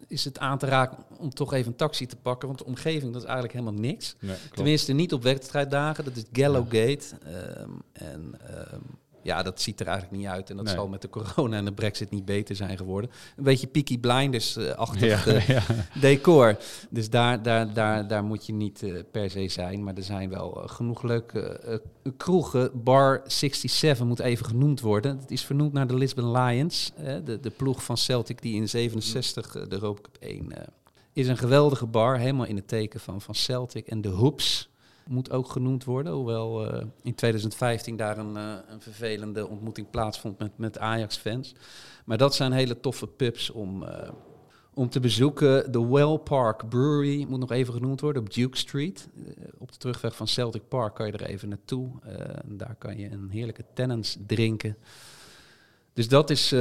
is het aan te raken om toch even een taxi te pakken. Want de omgeving, dat is eigenlijk helemaal niks. Nee. Tenminste, niet op wedstrijddagen. Dat is Gallowgate. Ehm, en ehm, ja, dat ziet er eigenlijk niet uit. En dat Nee. zal met de corona en de brexit niet beter zijn geworden. Een beetje Peaky Blinders-achtig ja, eh, ja. decor. Dus daar, daar, daar, daar moet je niet eh, per se zijn. Maar er zijn wel eh, genoeg leuke kroegen. Bar 67 moet even genoemd worden. Het is vernoemd naar de Lisbon Lions. de, de ploeg van Celtic die in 67 eh, de Europa Cup 1 eh, is een geweldige bar. Helemaal in het teken van, van Celtic. En de Hoops moet ook genoemd worden. Hoewel eh, in 2015 daar een, eh, een vervelende ontmoeting plaatsvond met, met Ajax-fans. Maar dat zijn hele toffe pubs om, eh, om te bezoeken. De Well Park Brewery moet nog even genoemd worden op Duke Street. Op de terugweg van Celtic Park kan je er even naartoe. En daar kan je een heerlijke Tennants drinken. Dus dat is...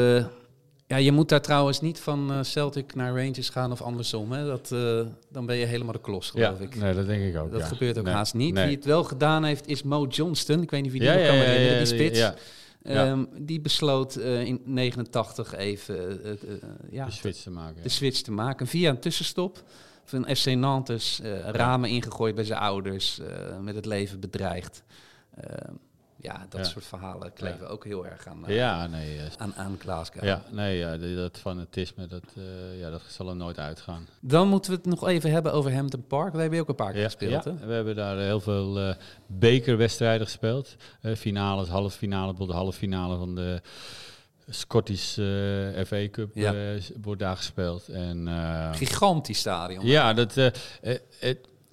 ja, je moet daar trouwens niet van eh, Celtic naar Rangers gaan of andersom. Hè? Dat, eh, dan ben je helemaal de klos, Ja, geloof ik. nee, dat denk ik ook. Dat ja. gebeurt ook Nee, haast niet. nee. Wie het wel gedaan heeft, is Mo Johnston. Ik weet niet wie die Ja, ja, kan ja, herinneren, ja, die spits. ja. Ja. Ehm, die besloot eh, in 89 even ja, De switch te maken. de switch te maken. Via een tussenstop van FC Nantes. ramen ingegooid bij zijn ouders. met het leven bedreigd. Ja, dat Ja. soort verhalen kleven ook heel erg aan, ja. eh, ja, nee. eh, aan, aan Glasgow. ja, nee, ja, dat fanatisme, dat, eh, ja, dat zal er nooit uitgaan. Dan moeten we het nog even hebben over Hampton Park. Daar heb je ook een paar keer gespeeld, hè? we hebben daar heel veel bekerwedstrijden gespeeld. Finales, halve finale, bijvoorbeeld de halve finale van de Scottish FA Cup Ja. wordt daar gespeeld. En, Gigantisch stadion. ja, dat,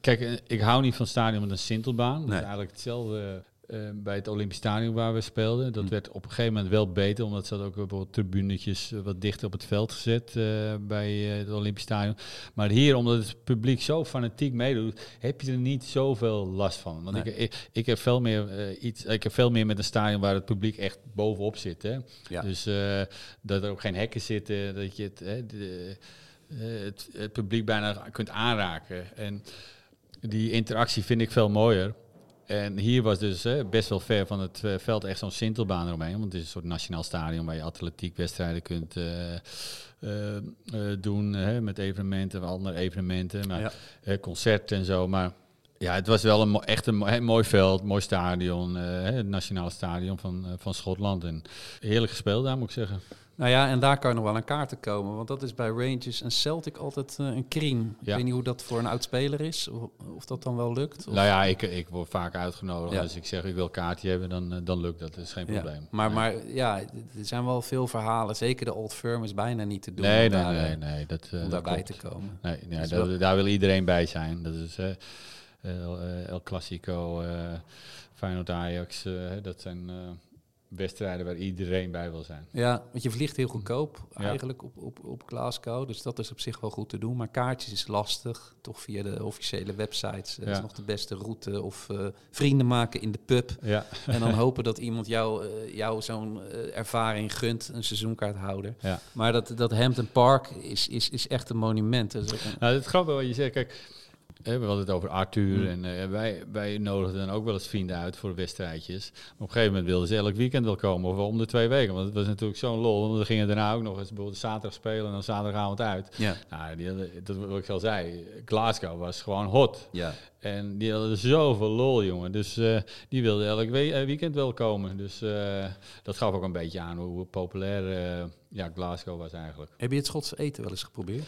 kijk, ik hou niet van stadion met een sintelbaan. Dat Nee. is eigenlijk hetzelfde eh, bij het Olympisch Stadion waar we speelden. Dat Hm. werd op een gegeven moment wel beter, omdat ze hadden ook bijvoorbeeld tribunetjes eh, wat dichter op het veld gezet eh, bij eh, het Olympisch Stadion. Maar hier, omdat het publiek zo fanatiek meedoet, heb je er niet zoveel last van. Want Nee. ik, ik, ik heb veel meer iets, ik heb veel meer met een stadion waar het publiek echt bovenop zit. Hè? Ja. Dus dat er ook geen hekken zitten, dat je het, hè, de, het, het publiek bijna kunt aanraken. En die interactie vind ik veel mooier. En hier was dus hè, best wel ver van het eh, veld echt zo'n sintelbaan eromheen. Want het is een soort nationaal stadion waar je atletiekwedstrijden kunt eh, eh, doen. Hè, met evenementen, andere evenementen, maar, Ja. concerten en zo. Maar Ja, het was wel een, echt een, mooi veld, mooi stadion. het nationale stadion van, van Schotland. En heerlijk gespeeld daar, moet ik zeggen. Nou ja, en daar kan nog wel aan kaarten komen. Want dat is bij Rangers en Celtic altijd eh, een. Ik Ja. weet niet hoe dat voor een oud speler is. Of, of dat dan wel lukt. Of- Nou ja, ik, ik word vaak uitgenodigd. Ja. Als ik zeg ik wil kaartje hebben, dan, eh, dan lukt dat. Dat is geen Ja, probleem. Maar, Nee. maar ja, er zijn wel veel verhalen. Zeker de Old Firm is bijna niet te doen Nee, nee, daar, nee, eh, nee. Dat, om daarbij te komen. Nee, ja, Dus daar, wel- daar wil iedereen bij zijn. Dat is El, El Clasico, Feyenoord Ajax. dat zijn wedstrijden waar iedereen bij wil zijn. Ja, want je vliegt heel goedkoop Ja. eigenlijk op, op, op Glasgow. Dus dat is op zich wel goed te doen. Maar kaartjes is lastig. Toch via de officiële websites. Dat Ja. is nog de beste route. Of eh, vrienden maken in de pub. Ja, En dan hopen dat iemand jou, eh, jou zo'n eh, ervaring gunt. Een seizoenkaarthouder. ja. Maar dat, dat Hampton Park is, is, is echt een monument. Dat is ook een- Nou, het grappige wat je zegt, kijk, we hadden het over Arthur Mm. en eh, wij, wij nodigden dan ook wel eens vrienden uit voor wedstrijdjes. Maar op een gegeven moment wilden ze elk weekend wel komen, of wel om de twee weken. Want het was natuurlijk zo'n lol, want we gingen daarna ook nog eens bijvoorbeeld zaterdag spelen en dan zaterdagavond uit. ja. Nou, die dat wat ik al zei, Glasgow was gewoon hot. Ja. En die hadden zoveel lol, jongen. Dus eh, die wilden elk we- eh, weekend wel komen. Dus eh, dat gaf ook een beetje aan hoe populair ja, Glasgow was eigenlijk. Heb je het Schotse eten wel eens geprobeerd?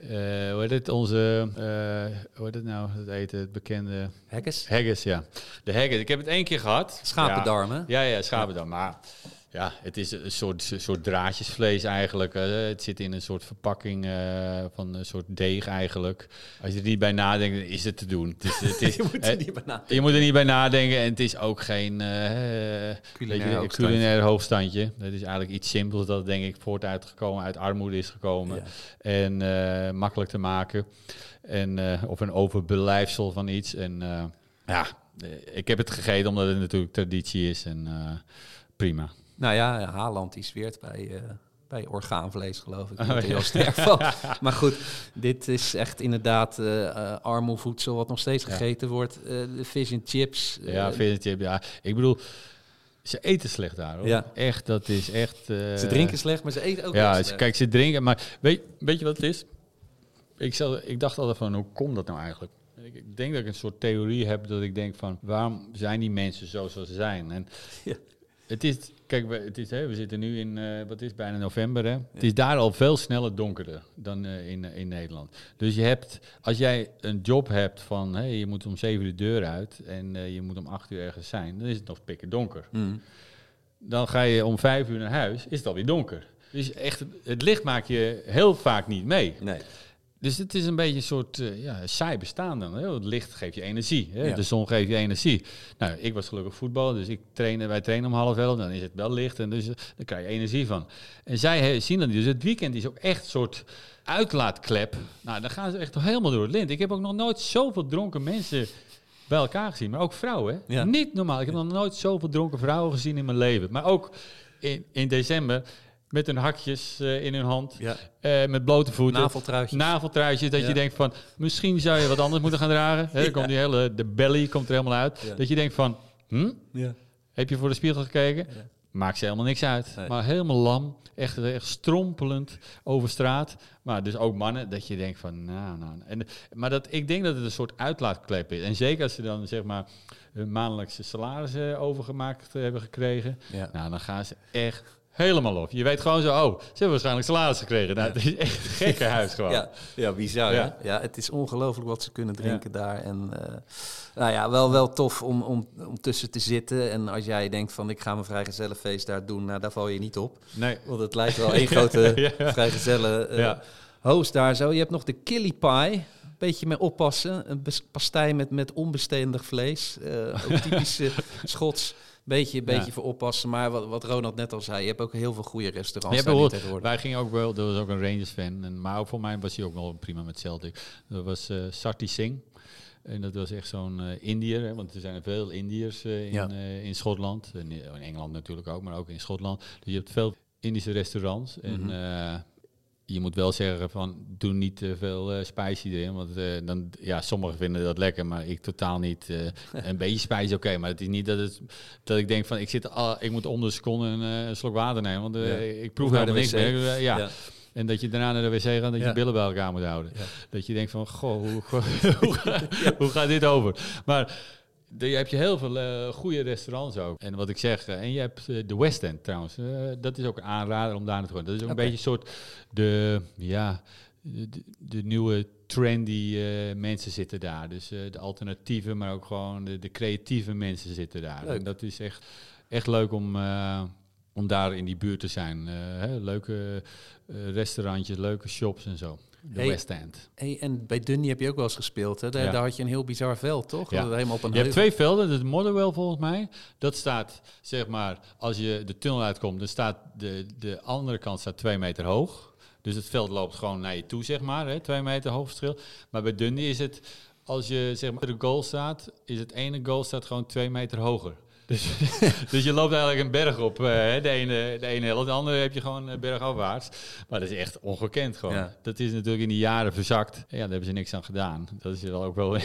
Eh hoe heet het? Onze, eh, hoe heet het nou? Het eten, het bekende... Haggis? Haggis, ja. De haggis. Ik heb het één keer gehad. Schapendarmen? Ja, ja, ja schapendarm. Maar ja, het is een soort, soort draadjesvlees eigenlijk. het zit in een soort verpakking eh, van een soort deeg eigenlijk. Als je er niet bij nadenkt, is het te doen. Het is, het is, Je moet er niet bij na. je moet er niet bij nadenken en het is ook geen eh, Culinair je, hoogstandje. culinair hoogstandje. Het is eigenlijk iets simpels dat denk ik voort uitgekomen, uit armoede is gekomen Ja. en eh, makkelijk te maken. En, of een overblijfsel van iets. En ja, ik heb het gegeten omdat het natuurlijk traditie is en prima. Nou ja, Haaland die zweert bij, eh, bij orgaanvlees, geloof ik. Daar Oh, ja. heel sterk van. Maar goed, dit is echt inderdaad armoevoedsel wat nog steeds Ja. gegeten wordt. De fish and chips. ja, vind je, ja, ik bedoel, ze eten slecht daar hoor. Ja. Echt, dat is echt... ze drinken slecht, maar ze eten ook Ja, kijk, ze drinken, maar weet, weet je wat het is? Ik, zal, ik dacht altijd van, hoe komt dat nou eigenlijk? Ik, ik denk dat ik een soort theorie heb dat ik denk van, waarom zijn die mensen zo zoals ze zijn? En Ja. Het is, kijk, we, het is, hè, we zitten nu in, eh, wat is bijna november, hè? Het is daar al veel sneller donkerder dan eh, in, in Nederland. Dus je hebt, als jij een job hebt van, hè, je moet om zeven uur de deur uit en eh, je moet om acht uur ergens zijn, dan is het nog pikken donker. Mm. Dan ga je om vijf uur naar huis, is het alweer donker. Dus echt, het licht maak je heel vaak niet mee. Nee. Dus het is een beetje een soort uh, ja, saai bestaan dan. Hè? Het licht geeft je energie. Hè? Ja. De zon geeft je energie. Nou, ik was gelukkig voetballer, dus ik trainde, wij trainen om half elf. Dan is het wel licht en dus, uh, daar krijg je energie van. En zij zien dat niet. Dus het weekend is ook echt een soort uitlaatklep. Nou, dan gaan ze echt helemaal door het lint. Ik heb ook nog nooit zoveel dronken mensen bij elkaar gezien. Maar ook vrouwen. Hè? Ja. Niet normaal. Ik heb nog nooit zoveel dronken vrouwen gezien in mijn leven. Maar ook in, in december met hun hakjes uh, in hun hand. Ja. Uh, met blote voeten. Naveltruitjes. Naveltruitjes. Dat Ja. je denkt van, misschien zou je wat anders moeten gaan dragen. Komt die hele, de belly komt er helemaal uit. Dat je denkt van, hm? Ja. heb je voor de spiegel gekeken? Maakt ze helemaal niks uit. Nee. Maar helemaal lam. Echt, echt strompelend over straat. Maar dus ook mannen, dat je denkt van, nou, nou. En, maar dat, ik denk dat het een soort uitlaatklep is. En zeker als ze dan, zeg maar, hun maandelijkse salarissen overgemaakt hebben gekregen. Ja. Nou, dan gaan ze echt helemaal op. Je weet gewoon zo, oh, ze hebben waarschijnlijk salaris gekregen. Nou, het is echt een gekke huis gewoon. Ja, ja bizar. Ja. Ja. ja, het is ongelooflijk wat ze kunnen drinken daar. En uh, nou ja, wel, wel tof om, om, om tussen te zitten. En als jij denkt van ik ga mijn vrijgezellenfeest daar doen, nou daar val je niet op. Nee. Want het lijkt wel één grote Ja. vrijgezellen uh, host daar zo. Je hebt nog de killie pie. Beetje mee oppassen. Een pastei met, met onbestendig vlees. Uh, ook typisch Schots. Beetje, beetje Ja. voor oppassen. Maar wat, wat Ronald net al zei, je hebt ook heel veel goede restaurants tegenwoordig. wij gingen ook wel, er was ook een Rangers fan, en, maar ook voor mij was hij ook wel prima met Celtic. Dat was eh Sarti Singh. En dat was echt zo'n eh Indiër, hè, want er zijn veel Indiërs eh, in, Ja. eh, in Schotland. En in Engeland natuurlijk ook, maar ook in Schotland. Dus je hebt veel Indische restaurants. En Mhm. eh, je moet wel zeggen van, doe niet te veel eh spicy erin. Want eh, dan, ja, sommigen vinden dat lekker, maar ik totaal niet. eh, een beetje spicy, oké. maar het is niet dat, het, dat ik denk van, ik, zit al, ik moet om de seconde een, slok water nemen. Want Ja. ik proef helemaal niks meer. Ja. Ja. En dat je daarna naar de wc gaat en dat je Ja. billen bij elkaar moet houden. Dat je denkt van, goh, hoe, hoe, gaat- hoe gaat dit over? Maar je hebt je heel veel eh, goede restaurants ook. En wat ik zeg, eh, en je hebt eh, de West End trouwens. Dat is ook een aanrader om daar naartoe te gaan. Dat is ook een beetje een soort de, ja, de, nieuwe trendy mensen zitten daar. Dus de alternatieve, maar ook gewoon de, de creatieve mensen zitten daar. Leuk. En dat is echt, echt leuk om, om daar in die buurt te zijn. Hè, leuke restaurantjes, leuke shops en zo. De Hey, West End. Hey, en bij Dundee heb je ook wel eens gespeeld. Hè? Daar, Ja. daar had je een heel bizar veld, toch? Ja. Dat Helemaal op een Je hebt twee velden, dat is Motherwell volgens mij. Dat staat, zeg maar, als je de tunnel uitkomt, dan staat de, de andere kant staat twee meter hoog. Dus het veld loopt gewoon naar je toe, zeg maar, hè, twee meter hoog verschil. Maar bij Dundee is het, als je zeg maar de goal staat, is het ene goal staat gewoon twee meter hoger. Dus, dus je loopt eigenlijk een berg op, eh, de, ene, de ene helft, de andere heb je gewoon eh, bergafwaarts. Maar dat is echt ongekend gewoon. Ja. Dat is natuurlijk in die jaren verzakt. Ja, daar hebben ze niks aan gedaan. Dat is wel ook wel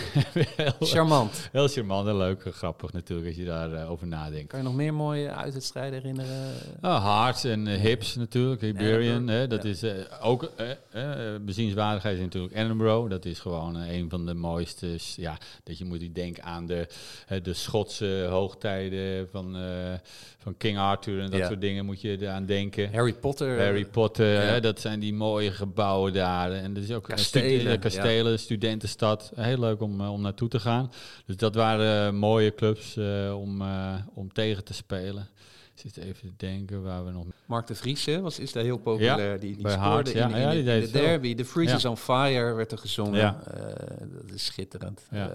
heel, Charmant. Heel charmant en leuk en grappig natuurlijk als je daarover over nadenkt. Kan je nog meer mooie uitwedstrijden herinneren? Ah, Hearts en eh, Hips natuurlijk, Iberian. Hè, dat ja. is eh, ook eh, eh, bezienswaardigheid is natuurlijk Edinburgh. Dat is gewoon eh, een van de mooiste. Ja, dat je moet denken aan de, eh, de Schotse hoogtijden van, eh, van King Arthur en dat Ja. soort dingen moet je eraan denken. Harry Potter. Harry Potter, ja. hè, dat zijn die mooie gebouwen daar. En dat is ook een Kastelen, stu- eh, kastelen studentenstad. Heel leuk om, eh, om naartoe te gaan. Dus dat waren mooie clubs om, om tegen te spelen. Zit even te denken waar we nog... Mark de Vries hè, was, is daar heel populair. die die scoorde in, ja. in, Ja, de- die in de derby. The Freeze is on Fire werd er gezongen. Eh, dat is schitterend. Eh,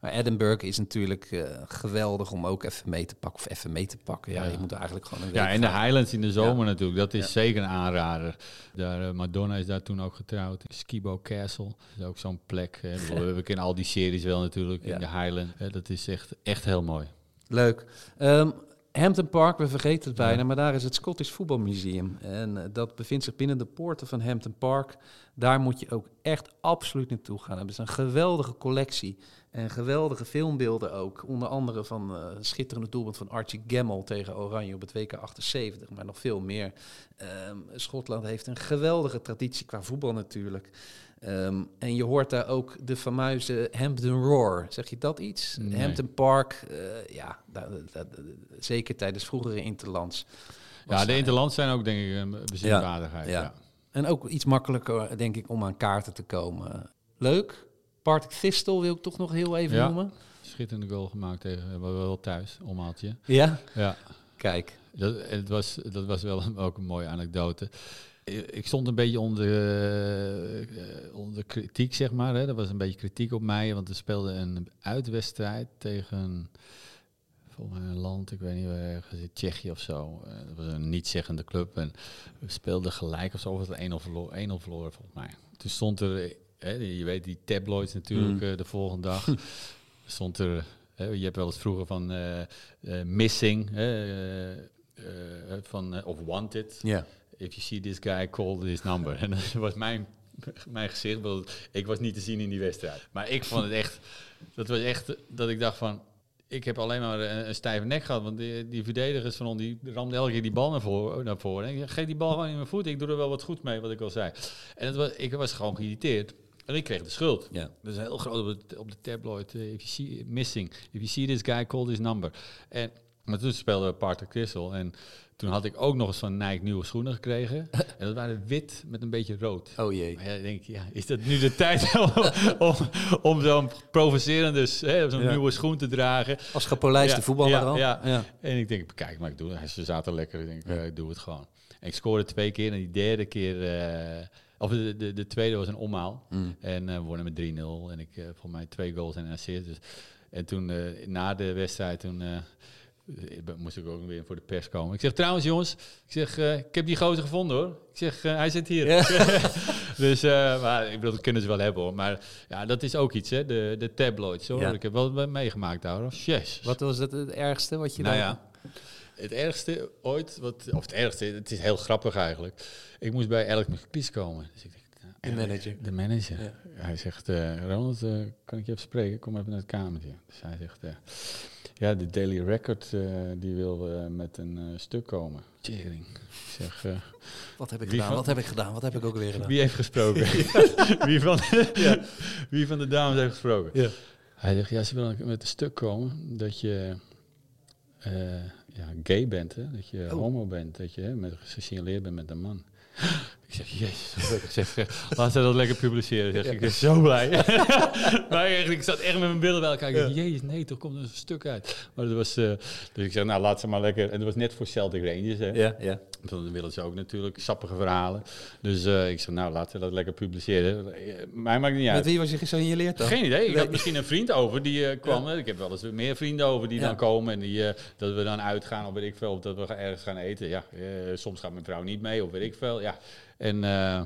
maar Edinburgh is natuurlijk eh, geweldig om ook even mee te pakken. Of even mee te pakken. Ja, je moet eigenlijk gewoon een Ja, en de. Highlands in de zomer natuurlijk. Dat is zeker een aanrader. Daar, Madonna is daar toen ook getrouwd. Skibo Castle. Dat is ook zo'n plek. Hè. We kennen al die series wel natuurlijk in de Highland. Hè, dat is echt, echt heel mooi. Leuk. Ehm, Hampton Park, we vergeten het bijna, Ja. maar daar is het Scottish Football Museum. En eh, dat bevindt zich binnen de poorten van Hampton Park. Daar moet je ook echt absoluut naartoe gaan. Het is een geweldige collectie en geweldige filmbeelden ook. Onder andere van eh schitterende doelpunt van Archie Gemmill tegen Oranje op het WK 78, maar nog veel meer. Ehm, Schotland heeft een geweldige traditie qua voetbal natuurlijk. Ehm, en je hoort daar ook de fameuze Hampton Roar. Zeg je dat iets? Nee. Hampton Park, eh, ja, da- da- da- zeker tijdens vroegere interlands. Ja, de Interlands zijn ook denk ik een bezienswaardigheid. Ja. Ja. En ook iets makkelijker, denk ik, om aan kaarten te komen. Leuk. Partick Thistle wil ik toch nog heel even Ja. noemen. Schitterende goal gemaakt tegen wel, wel thuis, omhaaltje. Ja? Ja, Kijk. dat, en het was, dat was wel een- ook een mooie anekdote. Ik ik stond een beetje onder, eh, eh, onder kritiek, zeg maar. Hè. Er was een beetje kritiek op mij, want we speelden een uitwedstrijd tegen volgens mij een land, ik weet niet waar ergens in Tsjechië of zo. Eh, dat was een niet-zeggende club en we speelden gelijk of zo, of het 1-0 verloren, 1-0 verloren volgens mij. Toen stond er, eh, hè, je weet die tabloids natuurlijk Mm. eh, de volgende dag, stond er, hè, je hebt wel eens vroeger van eh, eh, missing, hè, eh, eh, van, eh, of wanted. Ja. If you see this guy, call this number. En dat was mijn, mijn gezicht. Ik was niet te zien in die wedstrijd. Maar ik vond het echt... Dat was echt dat ik dacht van... Ik heb alleen maar een, een stijve nek gehad. Want die, die verdedigers van ons, die ramden elke keer die bal naar voren. Naar voren. En ik geef die bal gewoon in mijn voet. Ik doe er wel wat goed mee, wat ik al zei. En het was, ik was gewoon geïrriteerd. En ik kreeg de schuld. Ja. Dat is heel groot op de, op de tabloid. eh, if you see missing. If you see this guy, call this number. En maar toen speelde Parter Crystal. En toen had ik ook nog eens van Nike nieuwe schoenen gekregen. en dat waren wit met een beetje rood. Oh jee. Maar ja, ik denk, ja, is dat nu de tijd om, om, om zo'n provocerende, zo'n Ja. nieuwe schoen te dragen? Als gepolijste Ja, voetballer ja, al. ja. En ik denk, kijk, maar ik doe het. Ze zaten lekker. Ik denk, ik doe het gewoon. En ik scoorde twee keer en die derde keer, eh, of de, de, de tweede was een omhaal. Mm. En eh, we wonnen met 3-0. En ik eh volgens mij twee goals en een assist. Dus, en toen na de wedstrijd, toen ik moest ik ook weer voor de pers komen. Ik zeg trouwens jongens, ik zeg, eh, ik heb die gozer gevonden hoor. Ik zeg, eh, hij zit hier. dus, eh, maar ik bedoel, dat kunnen ze wel hebben hoor. Maar ja, dat is ook iets hè, de, de tabloids hoor. Ja. Ik heb wel meegemaakt daar hoor. Yes. Wat was het, het ergste wat je Nou dan- ja, het ergste ooit, wat, of het ergste, het is heel grappig eigenlijk. Ik moest bij Elk McPies komen. Dus ik denk, nou, De manager. De manager. Ja. Hij zegt, Ronald, kan ik je even spreken? Kom even naar het kamertje. Dus hij zegt, Ja, de Daily Record eh, die wil met een eh, stuk komen. Tjering. Ik zeg, eh, Wat heb ik gedaan? van- Wat heb ik gedaan? Wat heb ik ook weer gedaan? wie heeft gesproken? wie, van, wie van de dames heeft gesproken? Ja. Hij zegt, ja, ze willen met een stuk komen dat je ja, gay bent, hè? dat je Oh. homo bent, dat je hè, met, gesignaleerd bent met een man. Ik zeg, jezus, ik zeg, laat ze dat lekker publiceren. Zeg, Ik ben zo blij. maar echt, ik zat echt met mijn billen bij elkaar. Ik dacht, jezus, nee, toch komt er een stuk uit. Maar dat was, eh, dus ik zeg, nou, laat ze maar lekker. En dat was net voor Celtic Rangers, hè. Ja, ja. Dan willen ze ook natuurlijk sappige verhalen. Dus eh, ik zeg, nou, laten we dat lekker publiceren. Mij maakt niet Met uit. wie was je gesigneerd dan? Geen idee. Ik Nee. had misschien een vriend over die eh, kwam. Ik heb wel eens meer vrienden over die dan komen. En die, dat we dan uitgaan of weet ik veel. Of dat we ergens gaan eten. Ja, soms gaat mijn vrouw niet mee of weet ik veel. Ja. En eh,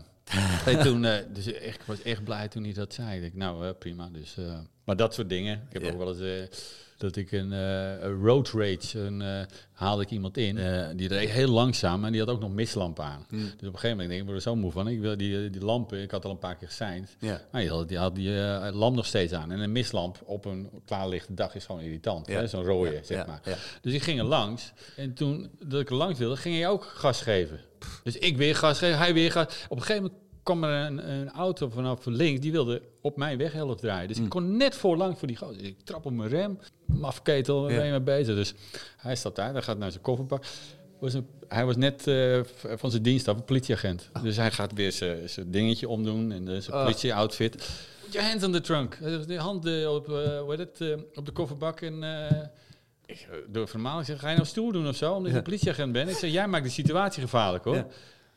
nee, toen, eh, dus echt, ik was echt blij toen hij dat zei. Ik nou, eh, prima. Dus, maar dat soort dingen. Ik heb Ja. ook wel eens... dat ik een, eh, een road rage, een, eh, haalde ik iemand in, eh, die reed heel langzaam en die had ook nog mislampen aan. Hmm. Dus op een gegeven moment denk ik, ik word er zo moe van. Ik wil die, die lampen, ik had al een paar keer geseind. Ja. Maar die had die, had die lamp nog steeds aan. En een mislamp op een klaarlichte dag is gewoon irritant. Ja. Zo'n rode, Ja, zeg maar. Dus ik ging er langs. En toen dat ik er langs wilde, ging hij ook gas geven. Dus ik weer gas geven, hij weer gas. Op een gegeven moment kwam er een, een auto vanaf links, die wilde op mijn weghelft draaien. Dus ik kon net voorlangs voor die gozer. Dus ik trap op mijn rem, mafketel, waar ben je mee bezig? Dus hij staat daar, hij gaat naar zijn kofferbak. Was een, hij was net eh, van zijn dienst af, een politieagent. Dus hij gaat weer zijn dingetje omdoen en eh, zijn Ah. politie-outfit. Put your hands on the trunk. De hand eh, op, hoe heet het, op de kofferbak en... ik het normaal. Ik zeg, ga je nou stoer doen of zo? Omdat Ja. een politieagent bent. Ik zeg, jij maakt de situatie gevaarlijk hoor. Ja.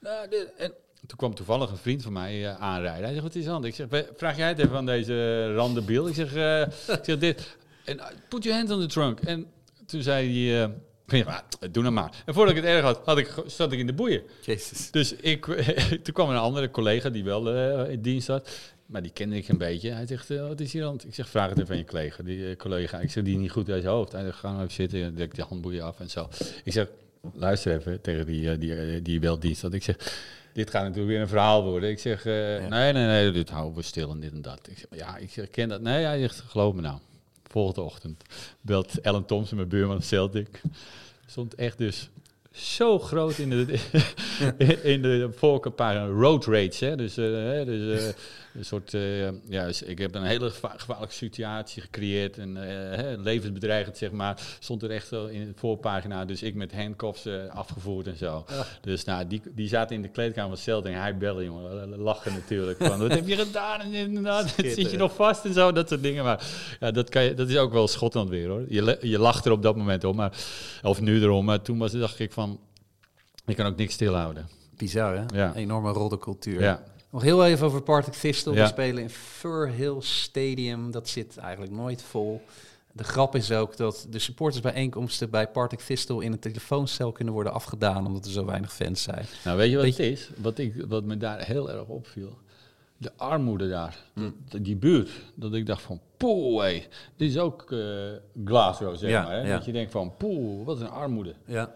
Nou, en toen kwam toevallig een vriend van mij aanrijden. Hij zegt, wat is aan de hand? Ik zeg, "We- vraag jij het even aan deze randebiel? Ik zeg, eh, ik zeg dit. En uh, put your hands on the trunk. En toen zei hij, eh, ik zeg, "Ah, doe nou maar. En voordat ik het erg had, had ik, zat ik in de boeien. Jezus. Dus ik, toen kwam een andere collega die wel eh, in dienst had. Maar die kende ik een beetje. Hij zegt, eh, wat is hier aan het- Ik zeg, vraag het even aan je collega. Die eh, collega, ik zeg, die niet goed uit zijn hoofd. Hij zegt, ga nou even zitten. En dek die handboeien af en zo. Ik zeg, luister even tegen die, eh, die, eh, die wel dienst had. Ik zeg, dit gaat natuurlijk weer een verhaal worden. Ik zeg, eh, nee, nee, nee, dit houden we stil en dit en dat. Ik zeg, ja, ik zeg, ik ken dat. Nee, hij zegt, geloof me nou. Volgende ochtend belt Ellen Thompson, mijn buurman Celtic. Stond echt dus zo groot in de, in de voorkantpagina road rage. Hè? Dus, eh, dus eh, een soort, eh, ja, dus ik heb een hele geva- gevaarlijke situatie gecreëerd. En, eh, hè, levensbedreigend, zeg maar. Stond er echt wel in de voorpagina. Dus ik met handcuffs eh, afgevoerd en zo. Dus nou, die, die zaten in de kleedkamer van Celtic. En hij belde, jongen. Lachen natuurlijk. Van, wat heb je gedaan? En inderdaad, zit je nog vast en zo. Dat soort dingen. Maar ja, dat, kan je, dat is ook wel Schotland weer, hoor. Je, je lacht er op dat moment om. Maar, of nu erom. Maar toen was, dacht ik van... Ik kan ook niks stilhouden. Bizar, hè? Ja. Enorme roddelcultuur. Ja. Nog heel even over Partick Thistle. Ja. We spelen in Fur Hill Stadium. Dat zit eigenlijk nooit vol. De grap is ook dat de supportersbijeenkomsten bij Partick Thistle in een telefooncel kunnen worden afgedaan, omdat er zo weinig fans zijn. Nou, weet je wat Weet het is? Wat, ik, wat me daar heel erg opviel. De armoede daar. Dat- Die buurt. Dat ik dacht van, poeh, hé. Dit is ook eh Glasgow, zeg Ja, maar. Hè? ja. Dat je denkt van, poeh, wat een armoede. Ja,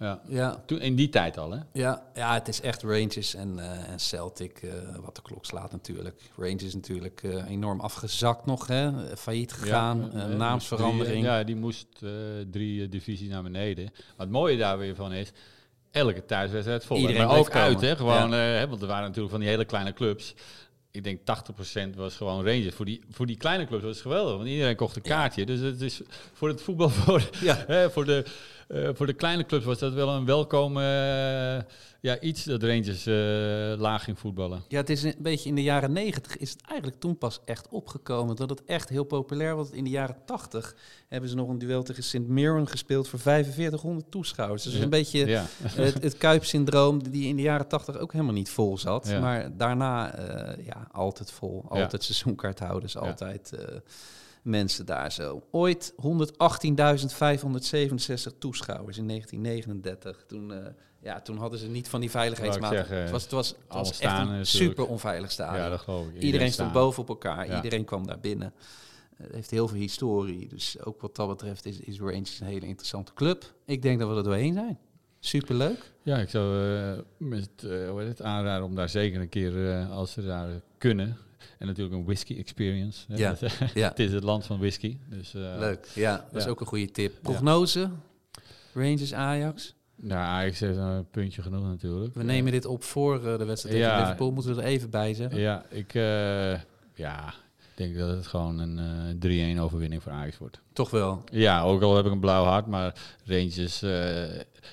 Ja. ja, Toen, in die tijd al, hè? ja, ja het is echt Rangers en, eh, en Celtic, eh, wat de klok slaat natuurlijk. Rangers natuurlijk eh, enorm afgezakt nog, hè? failliet gegaan, Ja, naamsverandering. ja, die moest drie divisies naar beneden. Maar het mooie daar weer van is, elke thuiswedstrijd vol. Iedereen maar ook komen. uit, hè? Gewoon, hè, want er waren natuurlijk van die hele kleine clubs. Ik denk 80% was gewoon Rangers. Voor die, voor die kleine clubs was het geweldig, want iedereen kocht een kaartje. Dus het is voor het voetbal, voor, Ja. hè, voor, de, eh, voor de kleine clubs was dat wel een welkom eh, ja, iets dat Rangers eh, laag ging voetballen. Ja, het is een beetje in de jaren negentig is het eigenlijk toen pas echt opgekomen dat het echt heel populair was. In de jaren tachtig hebben ze nog een duel tegen St. Mirren gespeeld voor 4500 toeschouwers. Dus Ja. een beetje Ja. het, het Kuipsyndroom die in de jaren tachtig ook helemaal niet vol zat. Ja. Maar daarna ja, altijd vol, altijd seizoenkaarthouders, altijd mensen daar zo. Ooit 118.567 toeschouwers in 1939. Toen, eh, ja, toen hadden ze niet van die veiligheidsmaatregelen. zeggen, Het was, het was, het was echt staan een natuurlijk. super onveilig stadion. ja, dat geloof ik. Iedereen stond staan. boven op elkaar. Ja. Iedereen kwam daar binnen. Eh, Het heeft heel veel historie. Dus ook wat dat betreft is, is Rangers een hele interessante club. Ik denk dat we er doorheen zijn. Superleuk. Ja, ik zou eh, met, eh, hoe heet het, aanraden om daar zeker een keer, eh, als ze daar kunnen, En natuurlijk een whisky experience. hè. Ja, ja. het is het land van whisky. Dus, eh, Leuk. Ja, dat is ook een goede tip. Prognose? Rangers Ajax. Nou, Ajax heeft een puntje genoeg natuurlijk. We nemen dit op voor eh, de wedstrijd tegen Ja. Liverpool. Moeten we er even bij zeggen. Ja, ik eh, ja, denk dat het gewoon een eh 3-1 overwinning voor Ajax wordt. Toch wel. Ja, ook al heb ik een blauw hart, maar Rangers, eh,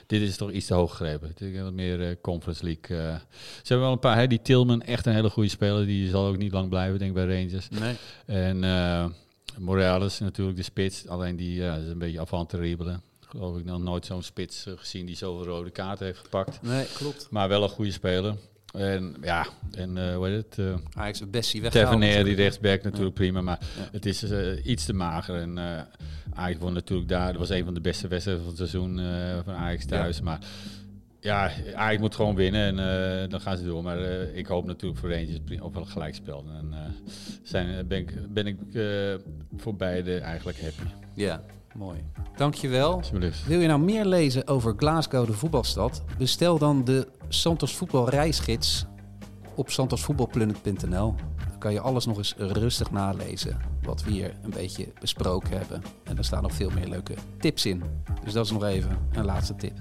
dit is toch iets te hoog gegrepen. Ik denk wat meer eh, Conference League. eh. ze hebben wel een paar, hè, die Tilman, echt een hele goede speler. Die zal ook niet lang blijven, denk ik, bij Rangers. Nee. En eh Morales natuurlijk de spits, alleen die ja, is een beetje avant terrible. Geloof ik nog nooit zo'n spits eh, gezien die zoveel rode kaarten heeft gepakt. Nee, klopt. Maar wel een goede speler. En ja, en eh hoe heet het? eh, Ajax heeft Bessie weggehaald. Tavernier, die rechtsback natuurlijk prima, maar Ja. het is eh, iets te mager. En Ajax won natuurlijk daar, dat was een van de beste wedstrijden van het seizoen van Ajax thuis. Maar ja, Ajax moet gewoon winnen en dan gaan ze door. Maar ik hoop natuurlijk voor Rangers op wel een gelijkspel. En zijn, ben ik, ben ik voor beide eigenlijk happy. Ja, mooi. Dankjewel. Alsjeblieft. Wil je nou meer lezen over Glasgow, de voetbalstad? Bestel dan de Santos Voetbal reisgids op santosvoetbalplanet.nl. Dan kan je alles nog eens rustig nalezen wat we hier een beetje besproken hebben. En er staan nog veel meer leuke tips in. Dus dat is nog even een laatste tip.